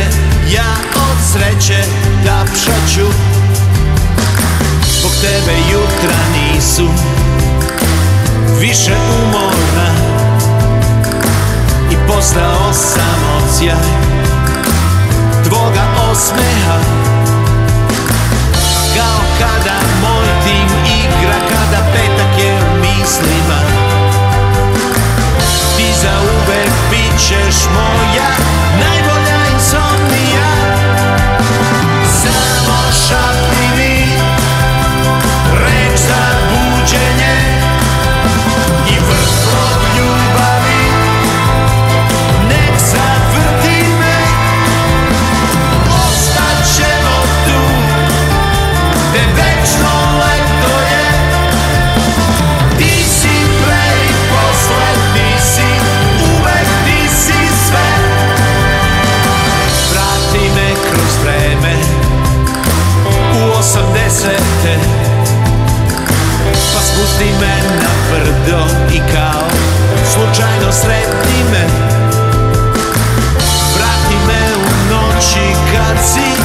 ja od sreće tapšaću Zbog tebe jutra nisu više umorna I postao sam odsjaj tvoga osmeha moj tim igra kada petak je u mislima Ti zauvek bit ćeš moja najbolja pusti me na brdo i kao slučajno sretni me Vrati me u noći kad si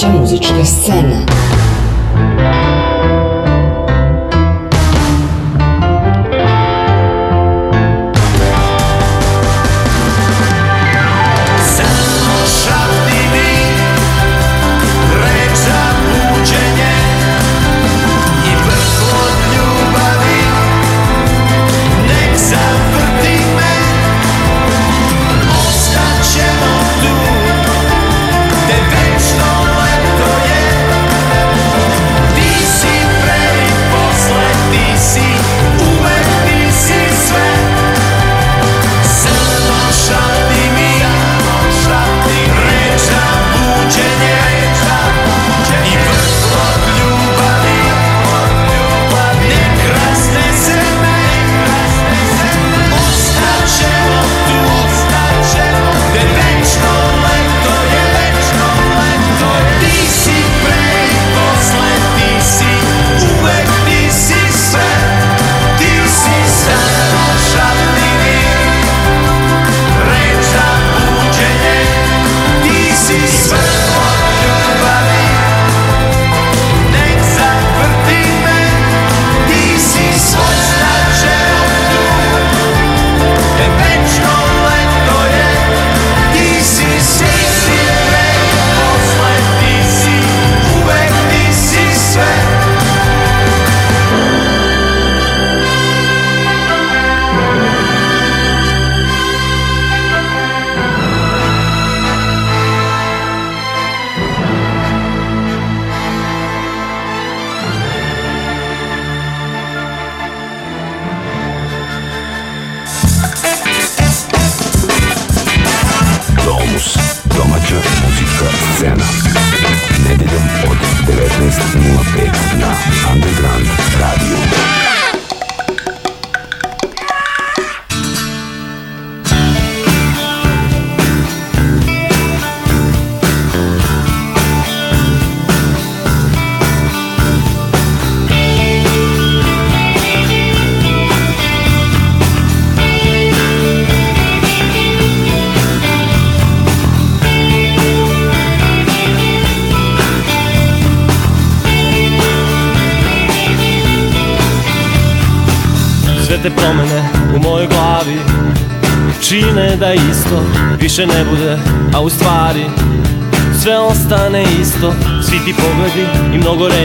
詹姆斯这个赛呢？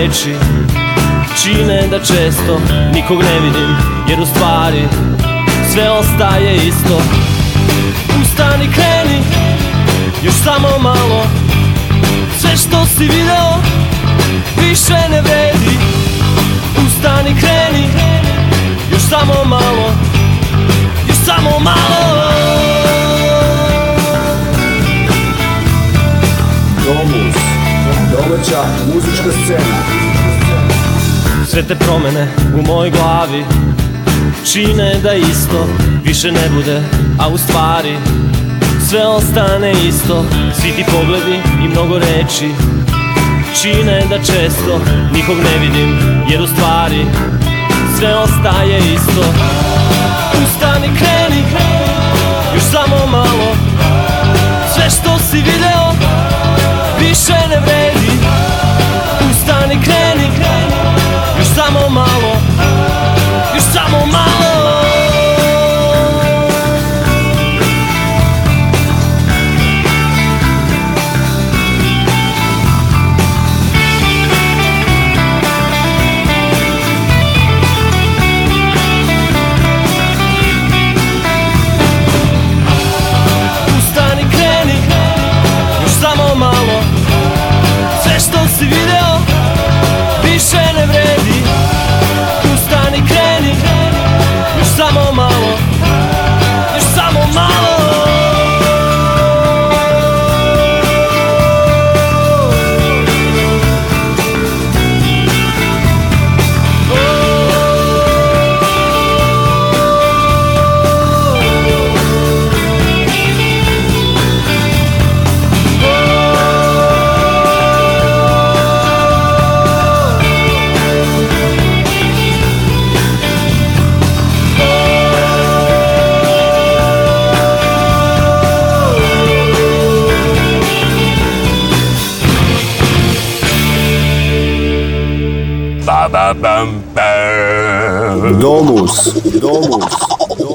reči Čine da često nikog ne vidim Jer u stvari sve ostaje isto Ustani, kreni, još samo malo Sve što si video više ne vredi Ustani, kreni, još samo malo Još samo malo prihvaća muzička scena Sve te promene u mojoj glavi Čine da isto više ne bude A u stvari sve ostane isto Svi ti pogledi i mnogo reči Čine da često nikog ne vidim Jer u stvari sve ostaje isto Ustani, kreni, još samo malo Sve što si video više ne vredi samo ma Domus, domus.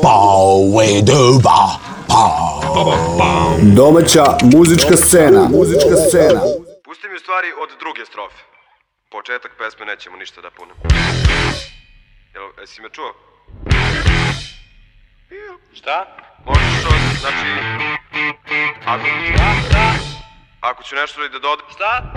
Pauedova. Domaća muzička scena. Muzička scena. Pusti mi u stvari od druge strofe. Početak pesme nećemo ništa da punem. Jel, jesi me čuo? Šta? Možeš od, znači... Ako, šta? Ako ću nešto da dodam... Šta?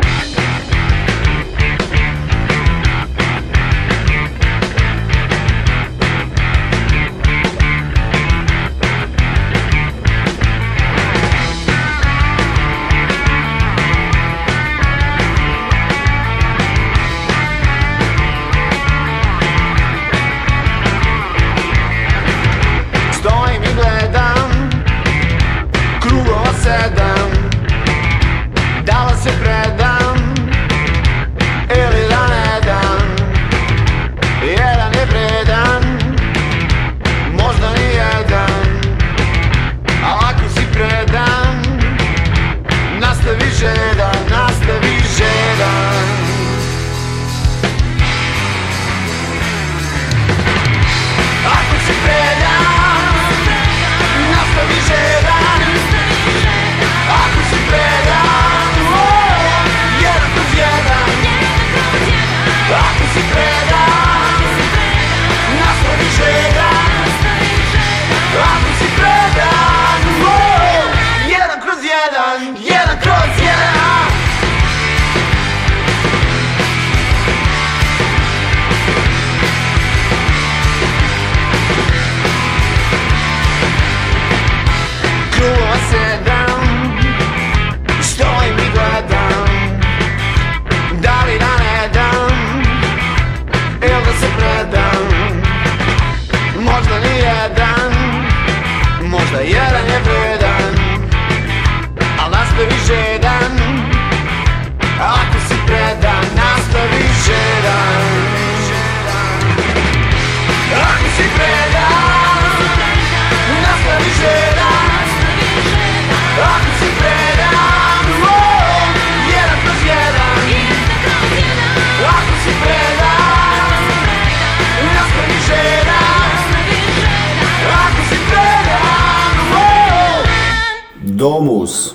Domus,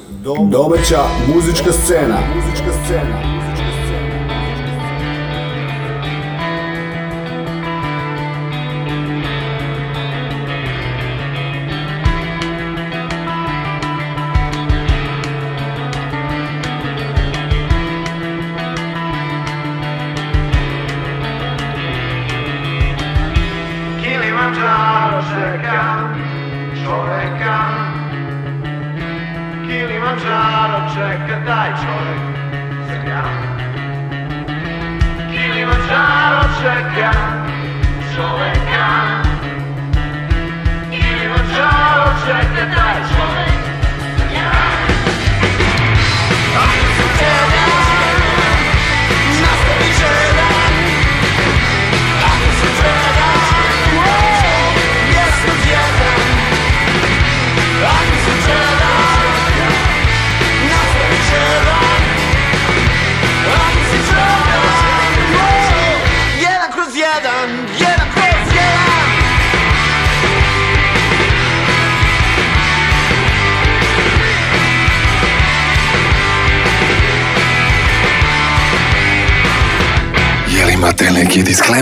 Domaća muzička scena. Muzička scena.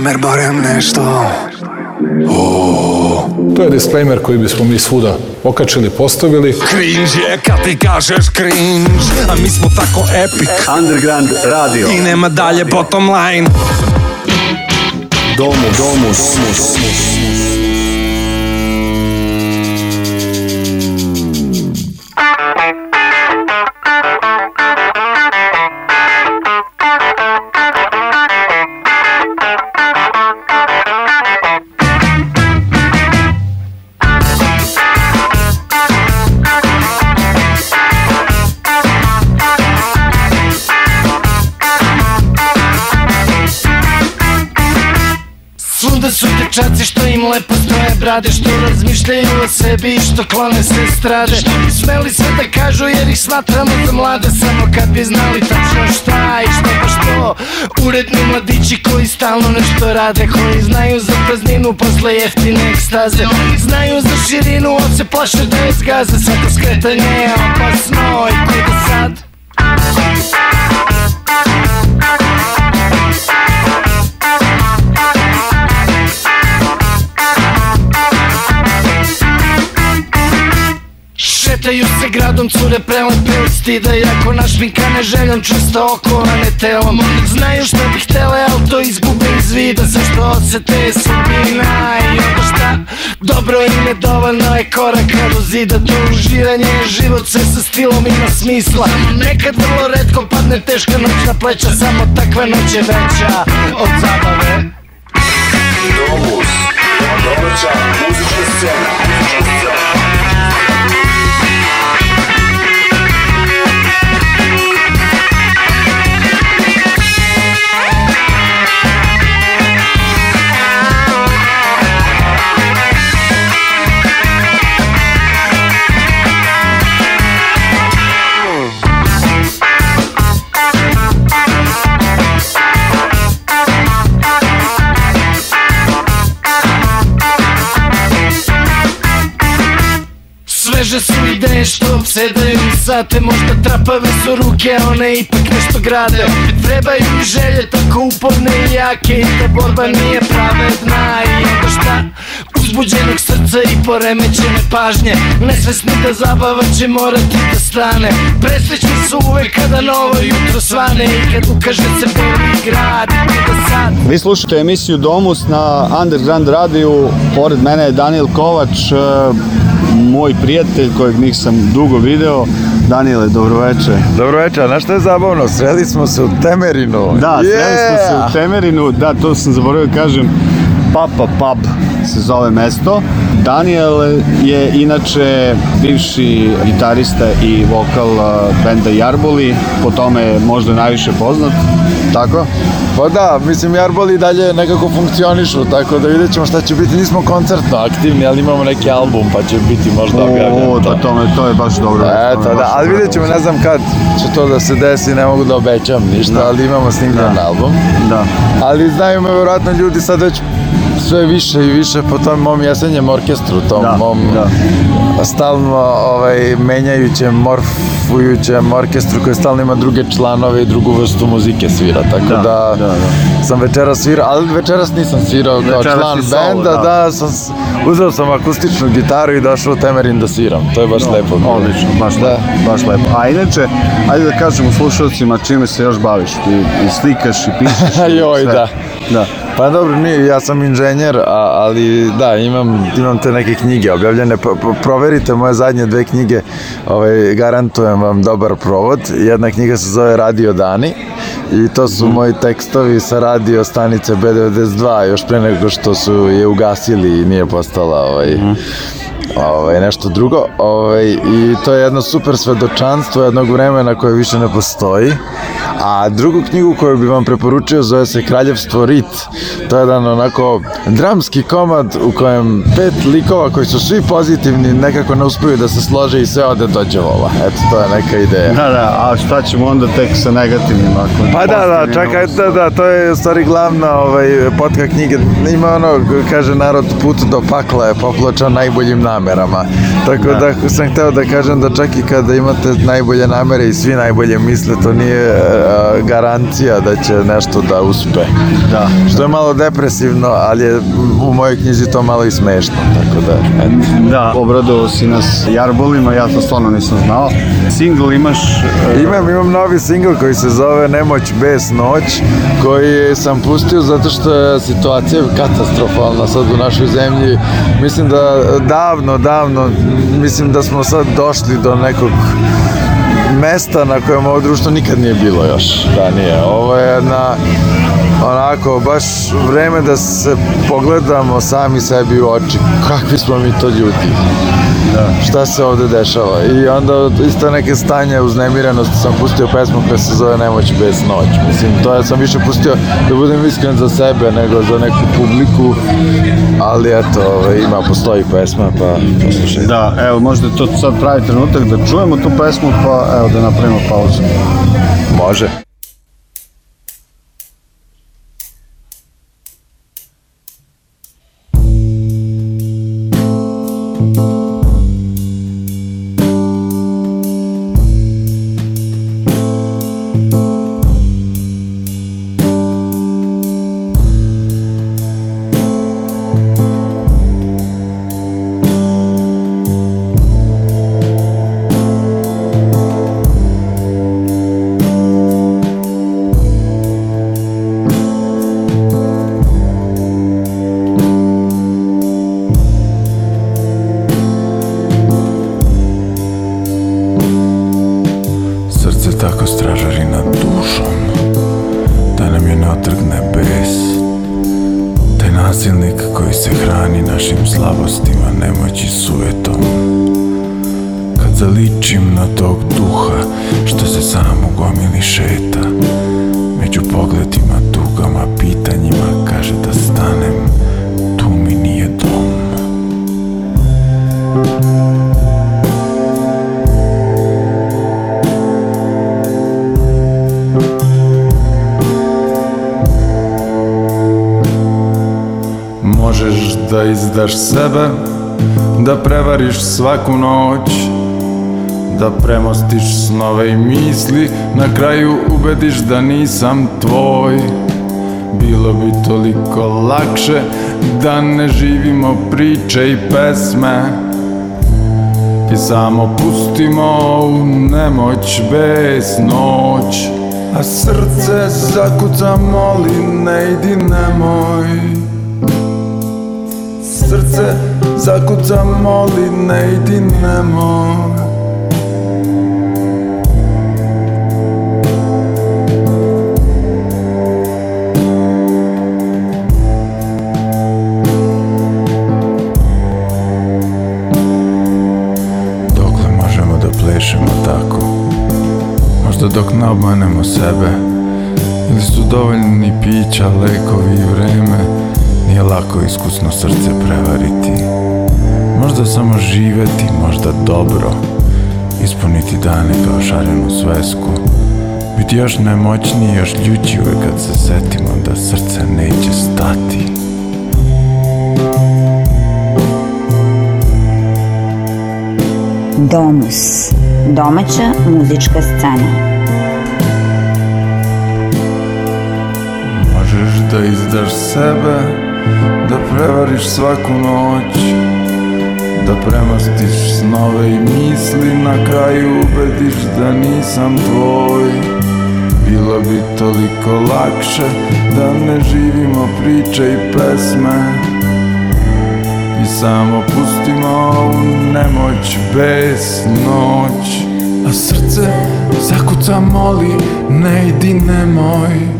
disclaimer barem nešto. Oh. To je disclaimer koji bismo mi svuda okačili, postavili. Cringe je kad ti kažeš cringe, a mi smo tako epic. Underground radio. I nema dalje bottom line. Domus, domus, domus. domus. brade Što razmišljaju o sebi i što klone se strade Smeli sve da kažu jer ih smatramo za mlade Samo kad bi znali tačno šta i što pa što Uredni mladići koji stalno nešto rade Koji znaju za prazninu posle jeftine ekstaze Znaju za širinu, on se plaše da je zgaze to skretanje je opasno i kuda sad? Thank Šetaju se gradom cure prelepe od stida Iako naš našminkane željom često okovane telom Znaju što bi htele, al to izgube iz vida Zašto osete je sudbina i onda šta? Dobro im je dovoljno je koraka do zida Dužiranje je život sve sa stilom ima smisla Nekad vrlo redko padne teška noć na pleća Samo takva noć je veća od zabave Domus, domaća muzička scena, muzička scena. Sveže su ideje da što obsedaju sate Možda trapave su ruke, one ipak nešto grade Trebaju mi želje tako uporne i jake I ta borba nije pravedna i onda šta? Uzbuđenog srca i poremećene pažnje Nesvesni da zabava će morati da stane Presvećni su uvek kada novo jutro svane I kad ukaže se boli grad i kada sad Vi slušate emisiju Domus na Underground radiju Pored mene je Daniel Kovač e, moj prijatelj kojeg nisam dugo video, Danile, dobroveče. Dobroveče, znaš što je zabavno? Sreli smo se u Temerinu. Da, yeah! sreli smo se u Temerinu, da, to sam zaboravio da kažem, Papa Pub se zove mesto. Daniel je inače bivši gitarista i vokal uh, benda Jarboli, po tome je možda najviše poznat, tako? Pa da, mislim, Jarbol i dalje nekako funkcionišu, tako da vidjet ćemo šta će biti. Nismo koncertno aktivni, ali imamo neki album, pa će biti možda objavljeno. O, da, pa to, me, to je baš dobro. Da, eto, da, ali vidjet ćemo, ne znam kad će to da se desi, ne mogu da obećam ništa, da. ali imamo snimljen da. album. Da. Ali znaju me vjerojatno ljudi sad već sve više i više po tom mom jesenjem orkestru, tom da, mom da. stalno ovaj, menjajućem morf šefujućem orkestru koji stalno ima druge članove i drugu vrstu muzike svira, tako da, da, da, da. sam večeras svirao, ali večeras nisam svirao kao večeras član solo, benda, da, da sam, uzeo sam akustičnu gitaru i došao u Temerin da sviram, to je baš no, lepo. Odlično, baš da. lepo, baš lepo. A inače, ajde da kažemo slušalcima čime se još baviš, ti i slikaš i pišeš. Joj, sve. da. Da. Pa dobro, ni, ja sam inženjer, a, ali da, imam, imam te neke knjige objavljene. proverite moje zadnje dve knjige, ovaj, garantujem vam dobar provod. Jedna knjiga se zove Radio Dani i to su mm. moji tekstovi sa radio stanice B92, još pre nego što su je ugasili i nije postala ovaj, mm ovaj, nešto drugo ovaj, i to je jedno super svedočanstvo jednog vremena koje više ne postoji a drugu knjigu koju bih vam preporučio zove se Kraljevstvo Rit to je jedan onako dramski komad u kojem pet likova koji su svi pozitivni nekako ne uspiju da se slože i sve ode do vola eto to je neka ideja da da a šta ćemo onda tek sa negativnim ako pa da da čekaj da da to je u stvari glavna ovaj, potka knjige ima ono kaže narod put do pakla je popločan najboljim načinom namerama. Tako da. da sam hteo da kažem da čak i kada imate najbolje namere i svi najbolje misle, to nije a, e, garancija da će nešto da uspe. Da. Što je malo depresivno, ali je u mojoj knjizi to malo i smešno, tako da, eto. Da, obradovao si nas jarbolima, ja to stvarno nisam znao. Single imaš? E... Imam, imam novi single koji se zove Nemoć bez noć, koji sam pustio zato što je situacija katastrofalna sad u našoj zemlji. Mislim da davno davno, davno, mislim da smo sad došli do nekog mesta na kojem ovo društvo nikad nije bilo još da nije. Ovo je jedna onako, baš vreme da se pogledamo sami sebi u oči. Kakvi smo mi to ljudi? Da. Šta se ovde dešava? I onda isto neke stanje uznemirenosti sam pustio pesmu koja se zove Nemoć bez noć. Mislim, to ja sam više pustio da budem iskren za sebe nego za neku publiku, ali eto, ovaj, ima, postoji pesma, pa poslušajte. Da, evo, možda to sad pravi trenutak da čujemo tu pesmu, pa evo da napravimo pauzu. Može. igraš sebe Da prevariš svaku noć Da premostiš snove i misli Na kraju ubediš da nisam tvoj Bilo bi toliko lakše Da ne živimo priče i pesme I samo pustimo u nemoć bez noć A srce zakuca moli ne idi nemoj serce Zakutacağım ol dinley dinleme Докли можемо доплишемо таку Можда докна обманемо себе Із судовельні піча ликові в Рими Nije lako iskusno srce prevariti Možda samo živeti, možda dobro Ispuniti dane kao šarenu svesku Biti još nemoćniji, još ljući uvek kad se setimo Da srce neće stati Domus Domaća muzička scena Možeš da izdaš sebe Da prevariš svaku noć Da premastiš snove i misli Na kraju ubediš da nisam tvoj Bilo bi toliko lakše Da ne živimo priče i pesme I samo pustimo ovu nemoć bez noć A srce zakuca moli Ne idi nemoj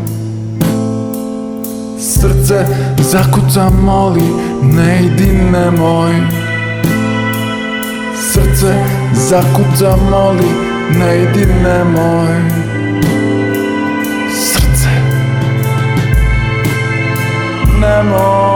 srce zakuca moli Ne idi nemoj Srce zakuca moli Ne idi nemoj Srce Nemoj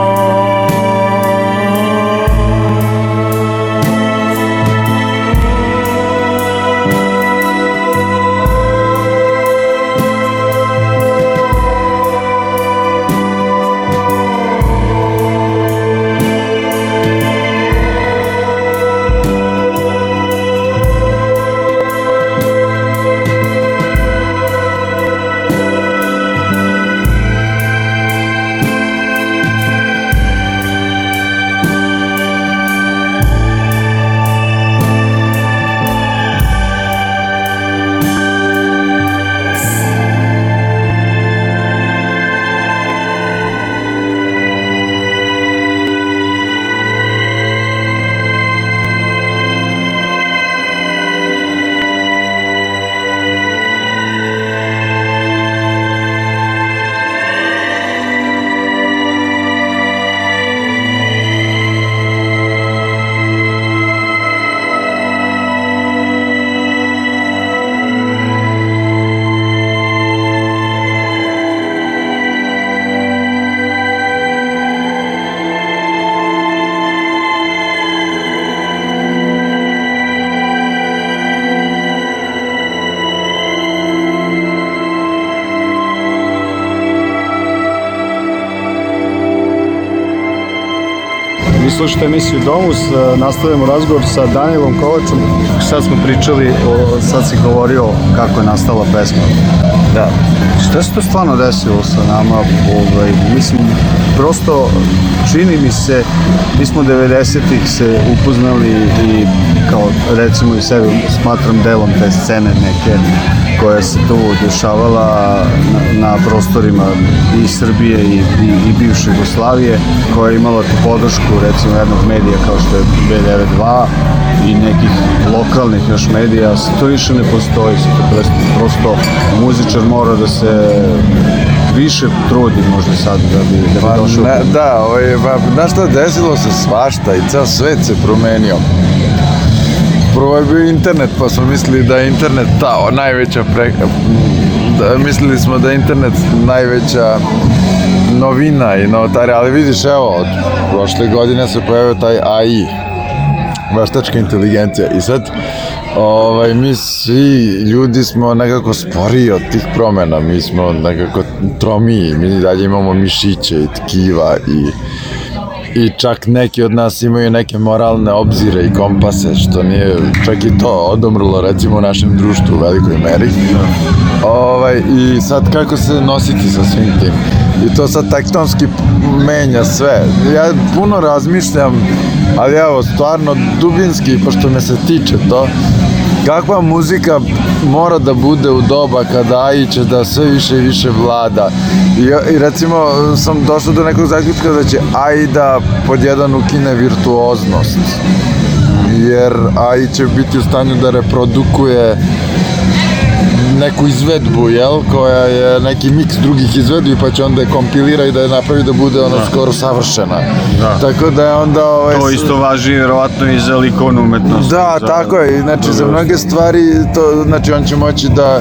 slušate emisiju Domus, e, nastavljamo razgovor sa Danilom Kovačom. Sad smo pričali, o, sad si govorio kako je nastala pesma. Da. Šta se to stvarno desilo sa nama? Ovaj, mislim, prosto čini mi se, mi smo 90-ih se upoznali i kao recimo i sebe smatram delom te scene neke koja se tu dešavala na, na prostorima i Srbije i, i, i bivše Jugoslavije koja je imala tu podršku recimo jednog medija kao što je B92 i nekih lokalnih još medija, to više ne postoji, to prosto, prosto muzičar mora da se više trudi možda sad da bi, da bi pa došao? Na, da, ovaj, ba, pa znaš šta, desilo se svašta i ceo svet se promenio. Prvo je bio internet, pa smo mislili da je internet ta najveća pre... Da, mislili smo da je internet najveća novina i novotare, ali vidiš, evo, od prošle godine se pojavio taj AI, veštačka inteligencija. I sad, ovaj, mi svi ljudi smo nekako sporiji od tih promena, mi smo nekako tromiji, mi dalje imamo mišiće i tkiva i i čak neki od nas imaju neke moralne obzire i kompase, što nije čak i to odomrlo recimo u našem društvu u velikoj meri. Ovaj, I sad kako se nositi sa svim tim? I to sad tektonski menja sve. Ja puno razmišljam, ali evo, stvarno dubinski, pošto me se tiče to, kakva muzika mora da bude u doba kada Ajiće da sve više i više vlada. I, i recimo sam došao do nekog zaključka da će Ajda pod ukine virtuoznost jer AI će biti u stanju da reprodukuje neku izvedbu, jel, koja je neki miks drugih izvedbi, pa će onda je kompilira i da je napravi da bude ono da. skoro savršena. Da. Tako da onda... Ovaj, to isto važi vjerovatno i za likovnu umetnost. Da, za, tako je, znači za mnoge stvari, to, znači on će moći da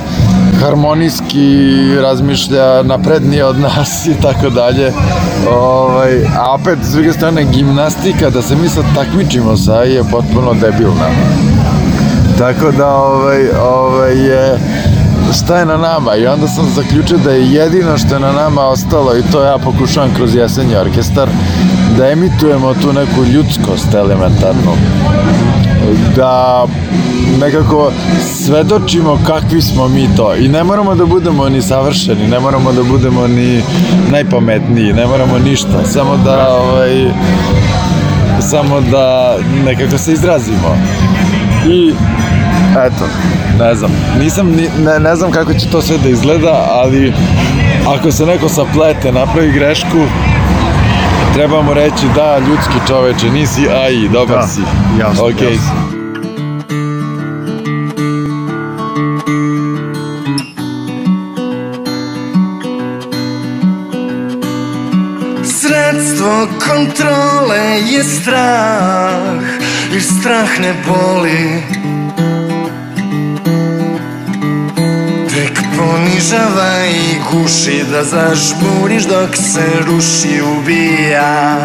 harmonijski razmišlja naprednije od nas i tako dalje. Ovaj, a opet, s druge strane, gimnastika, da se mi sad takmičimo sa, je potpuno debilna. Tako da, ovaj, ovaj, je šta je na nama i onda sam zaključio da je jedino što je na nama ostalo i to ja pokušavam kroz jesenji orkestar da emitujemo tu neku ljudskost elementarnu da nekako svedočimo kakvi smo mi to i ne moramo da budemo ni savršeni ne moramo da budemo ni najpametniji ne moramo ništa samo da ovaj, samo da nekako se izrazimo i Eto. Ne znam, nisam, ni, ne, ne znam kako će to sve da izgleda, ali ako se neko saplete, napravi grešku, trebamo reći da, ljudski čoveče, nisi AI, dobar da, si. Jasno, okay. jasno. Sredstvo kontrole je strah, jer strah ne boli. Ni i guši da zažmuriš dok se ruši ubia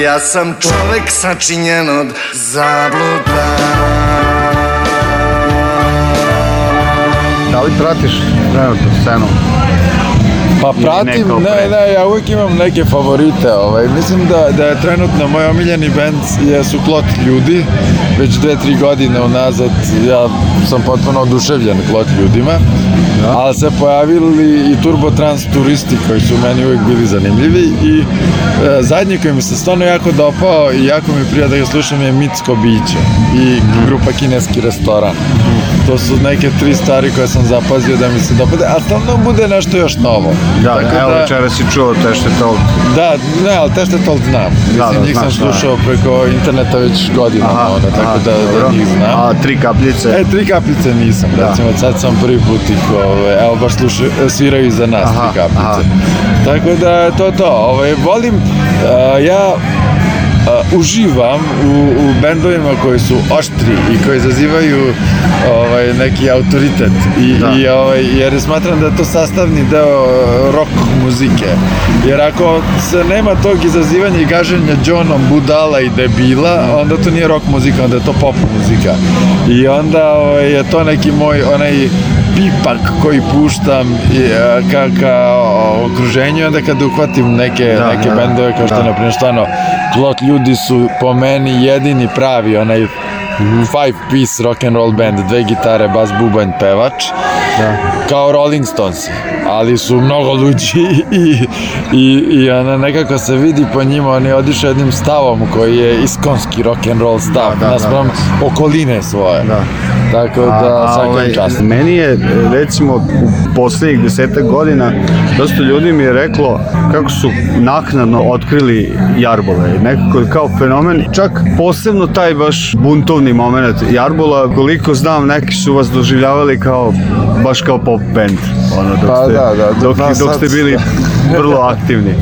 Ja sam čovek sačinjen od zabluda Da li pratiš trenutno scenu Pa pratim, ne, ne, ja uvijek imam neke favorite, ovaj. mislim da, da je trenutno moj omiljeni band jesu Klot ljudi, već dve, tri godine unazad ja sam potpuno oduševljen Klot ljudima, ja. Da. ali se pojavili i Turbo Trans turisti koji su meni uvijek bili zanimljivi i e, zadnji koji mi se stvarno jako dopao i jako mi prija da ga slušam je Mitsko Biće i grupa Kineski restoran. Mm to su neke tri stvari koje sam zapazio da mi se dopade, a stalno bude nešto još novo. Da, da Tako evo da, večera si čuo Tešte Talk. Da, ne, ali Tešte Talk znam. Da, Mislim, da, njih sam slušao da. preko interneta već godinama, aha, ono, tako aha, da, da dobro. da njih znam. A tri kapljice? E, tri kapljice nisam, da. recimo, sad sam prvi put ih, ove, ovaj, evo, baš slušaju, sviraju za nas aha, tri kapljice. Aha. Tako da, to to, ove, ovaj, volim, a, eh, ja uh, uživam u, u bendovima koji su oštri i koji zazivaju ovaj, neki autoritet i, da. i ovaj, jer smatram da je to sastavni deo uh, rock muzike jer ako se nema tog izazivanja i gaženja džonom budala i debila onda to nije rock muzika onda je to pop muzika i onda ovaj, je to neki moj onaj pipak koji puštam i, e, ka, ka okruženju onda kad uhvatim neke, da, neke da, bendove kao što da. je da. na primjer stvarno Klot ljudi su po meni jedini pravi onaj five piece rock and roll band, dve gitare, bas, bubanj, pevač. Da. Kao Rolling Stones ali su mnogo luđi i, i, i ona nekako se vidi po njima, oni odišu jednim stavom koji je iskonski rock'n'roll stav, da, da, da naspram da, da, okoline svoje. Da. Tako da, a, svakom ovaj, čast. Meni je, recimo, u poslednjih desetak godina, dosta ljudi mi je reklo kako su naknadno otkrili Jarbola. Nekako kao fenomen, čak posebno taj baš buntovni moment Jarbola, koliko znam, neki su vas doživljavali kao, baš kao pop band. Ono, pa ste, da, Da, da, da. Dok, pa dok ste bili vrlo aktivni.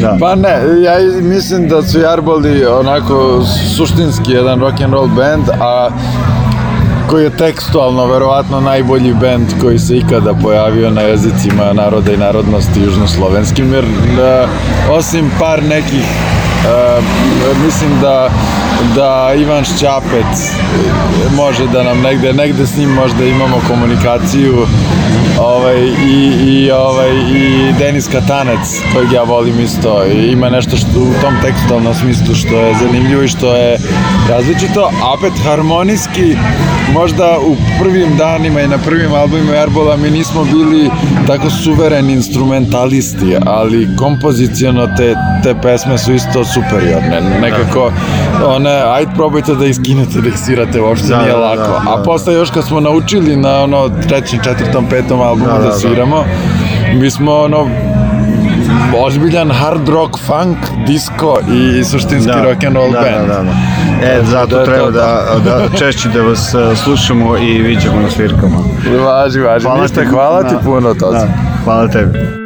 Da. Pa ne, ja mislim da su Jarboli onako suštinski jedan rock and roll band, a koji je tekstualno verovatno najbolji bend koji se ikada pojavio na jezicima naroda i narodnosti južnoslovenskim jer uh, osim par nekih uh, mislim da da Ivan Šćapec može da nam negde, negde s njim možda imamo komunikaciju ovaj, i, i, ovaj, i Denis Katanac, kojeg ja volim isto, I ima nešto što, u tom tekstualnom smislu što je zanimljivo i što je različito, a opet harmonijski, možda u prvim danima i na prvim albumima Erbola mi nismo bili tako suvereni instrumentalisti, ali kompozicijono te, te pesme su isto superiorne, nekako da. one E, ajde probajte da iskinete da ih uopšte da, nije lako. Da, da, da, A da. posle još kad smo naučili na ono trećem, četvrtom, petom albumu da, da, da, da sviramo, mi smo ono ozbiljan hard rock, funk, disco i suštinski da, rock and roll da, da, band. Da, da, da. E, zato da treba to. da, da češće da vas e, slušamo i vidimo na svirkama. Važi, važi. Hvala Ništa, ti, hvala ti puno, Toza. Da, hvala tebi.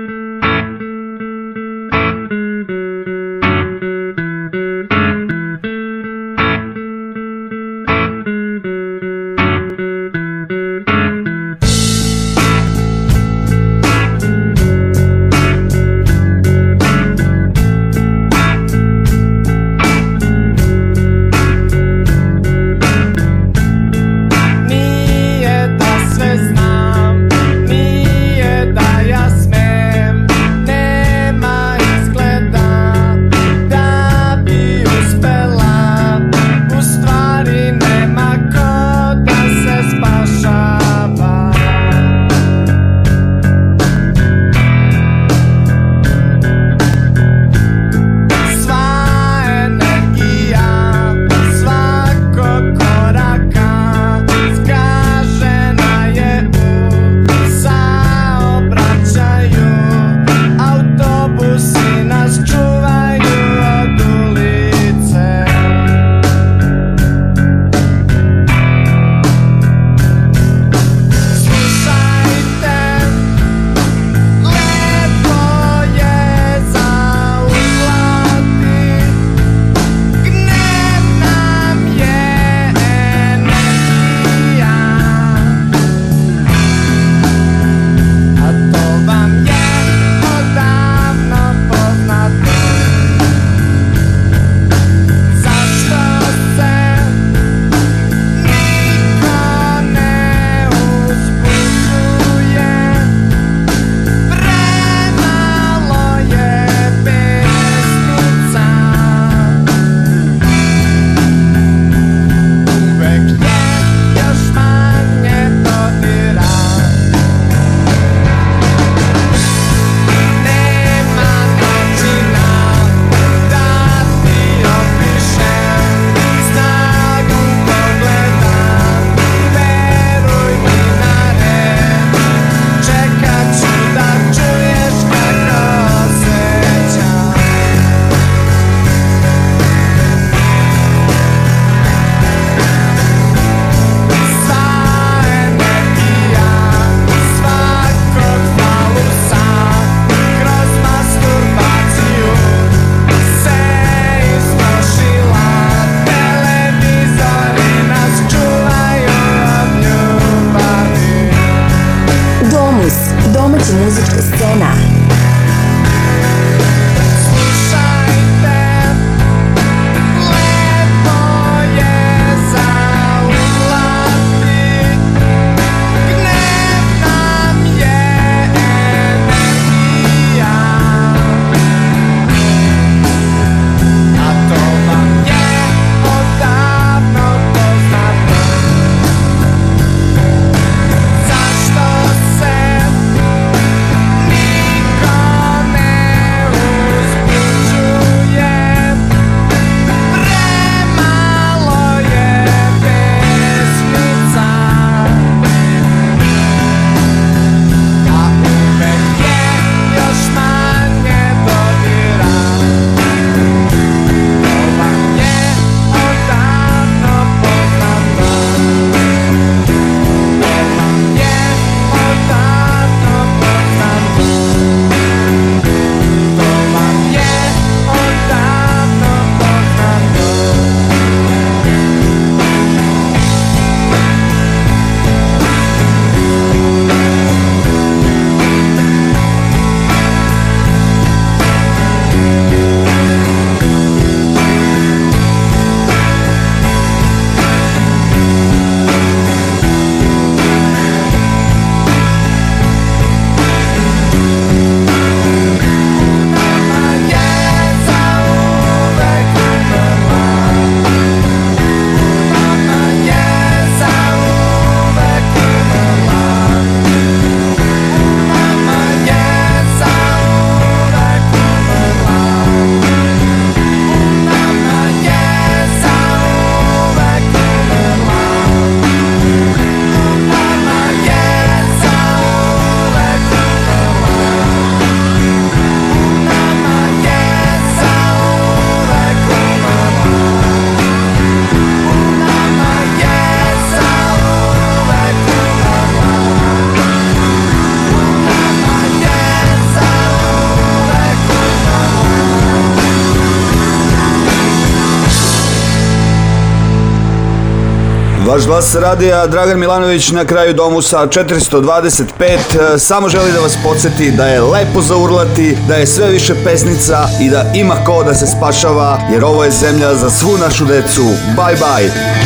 Glas radija Dragan Milanović na kraju domu sa 425 samo želi da vas podsjeti da je lepo zaurlati, da je sve više pesnica i da ima ko da se spašava jer ovo je zemlja za svu našu decu. Bye bye!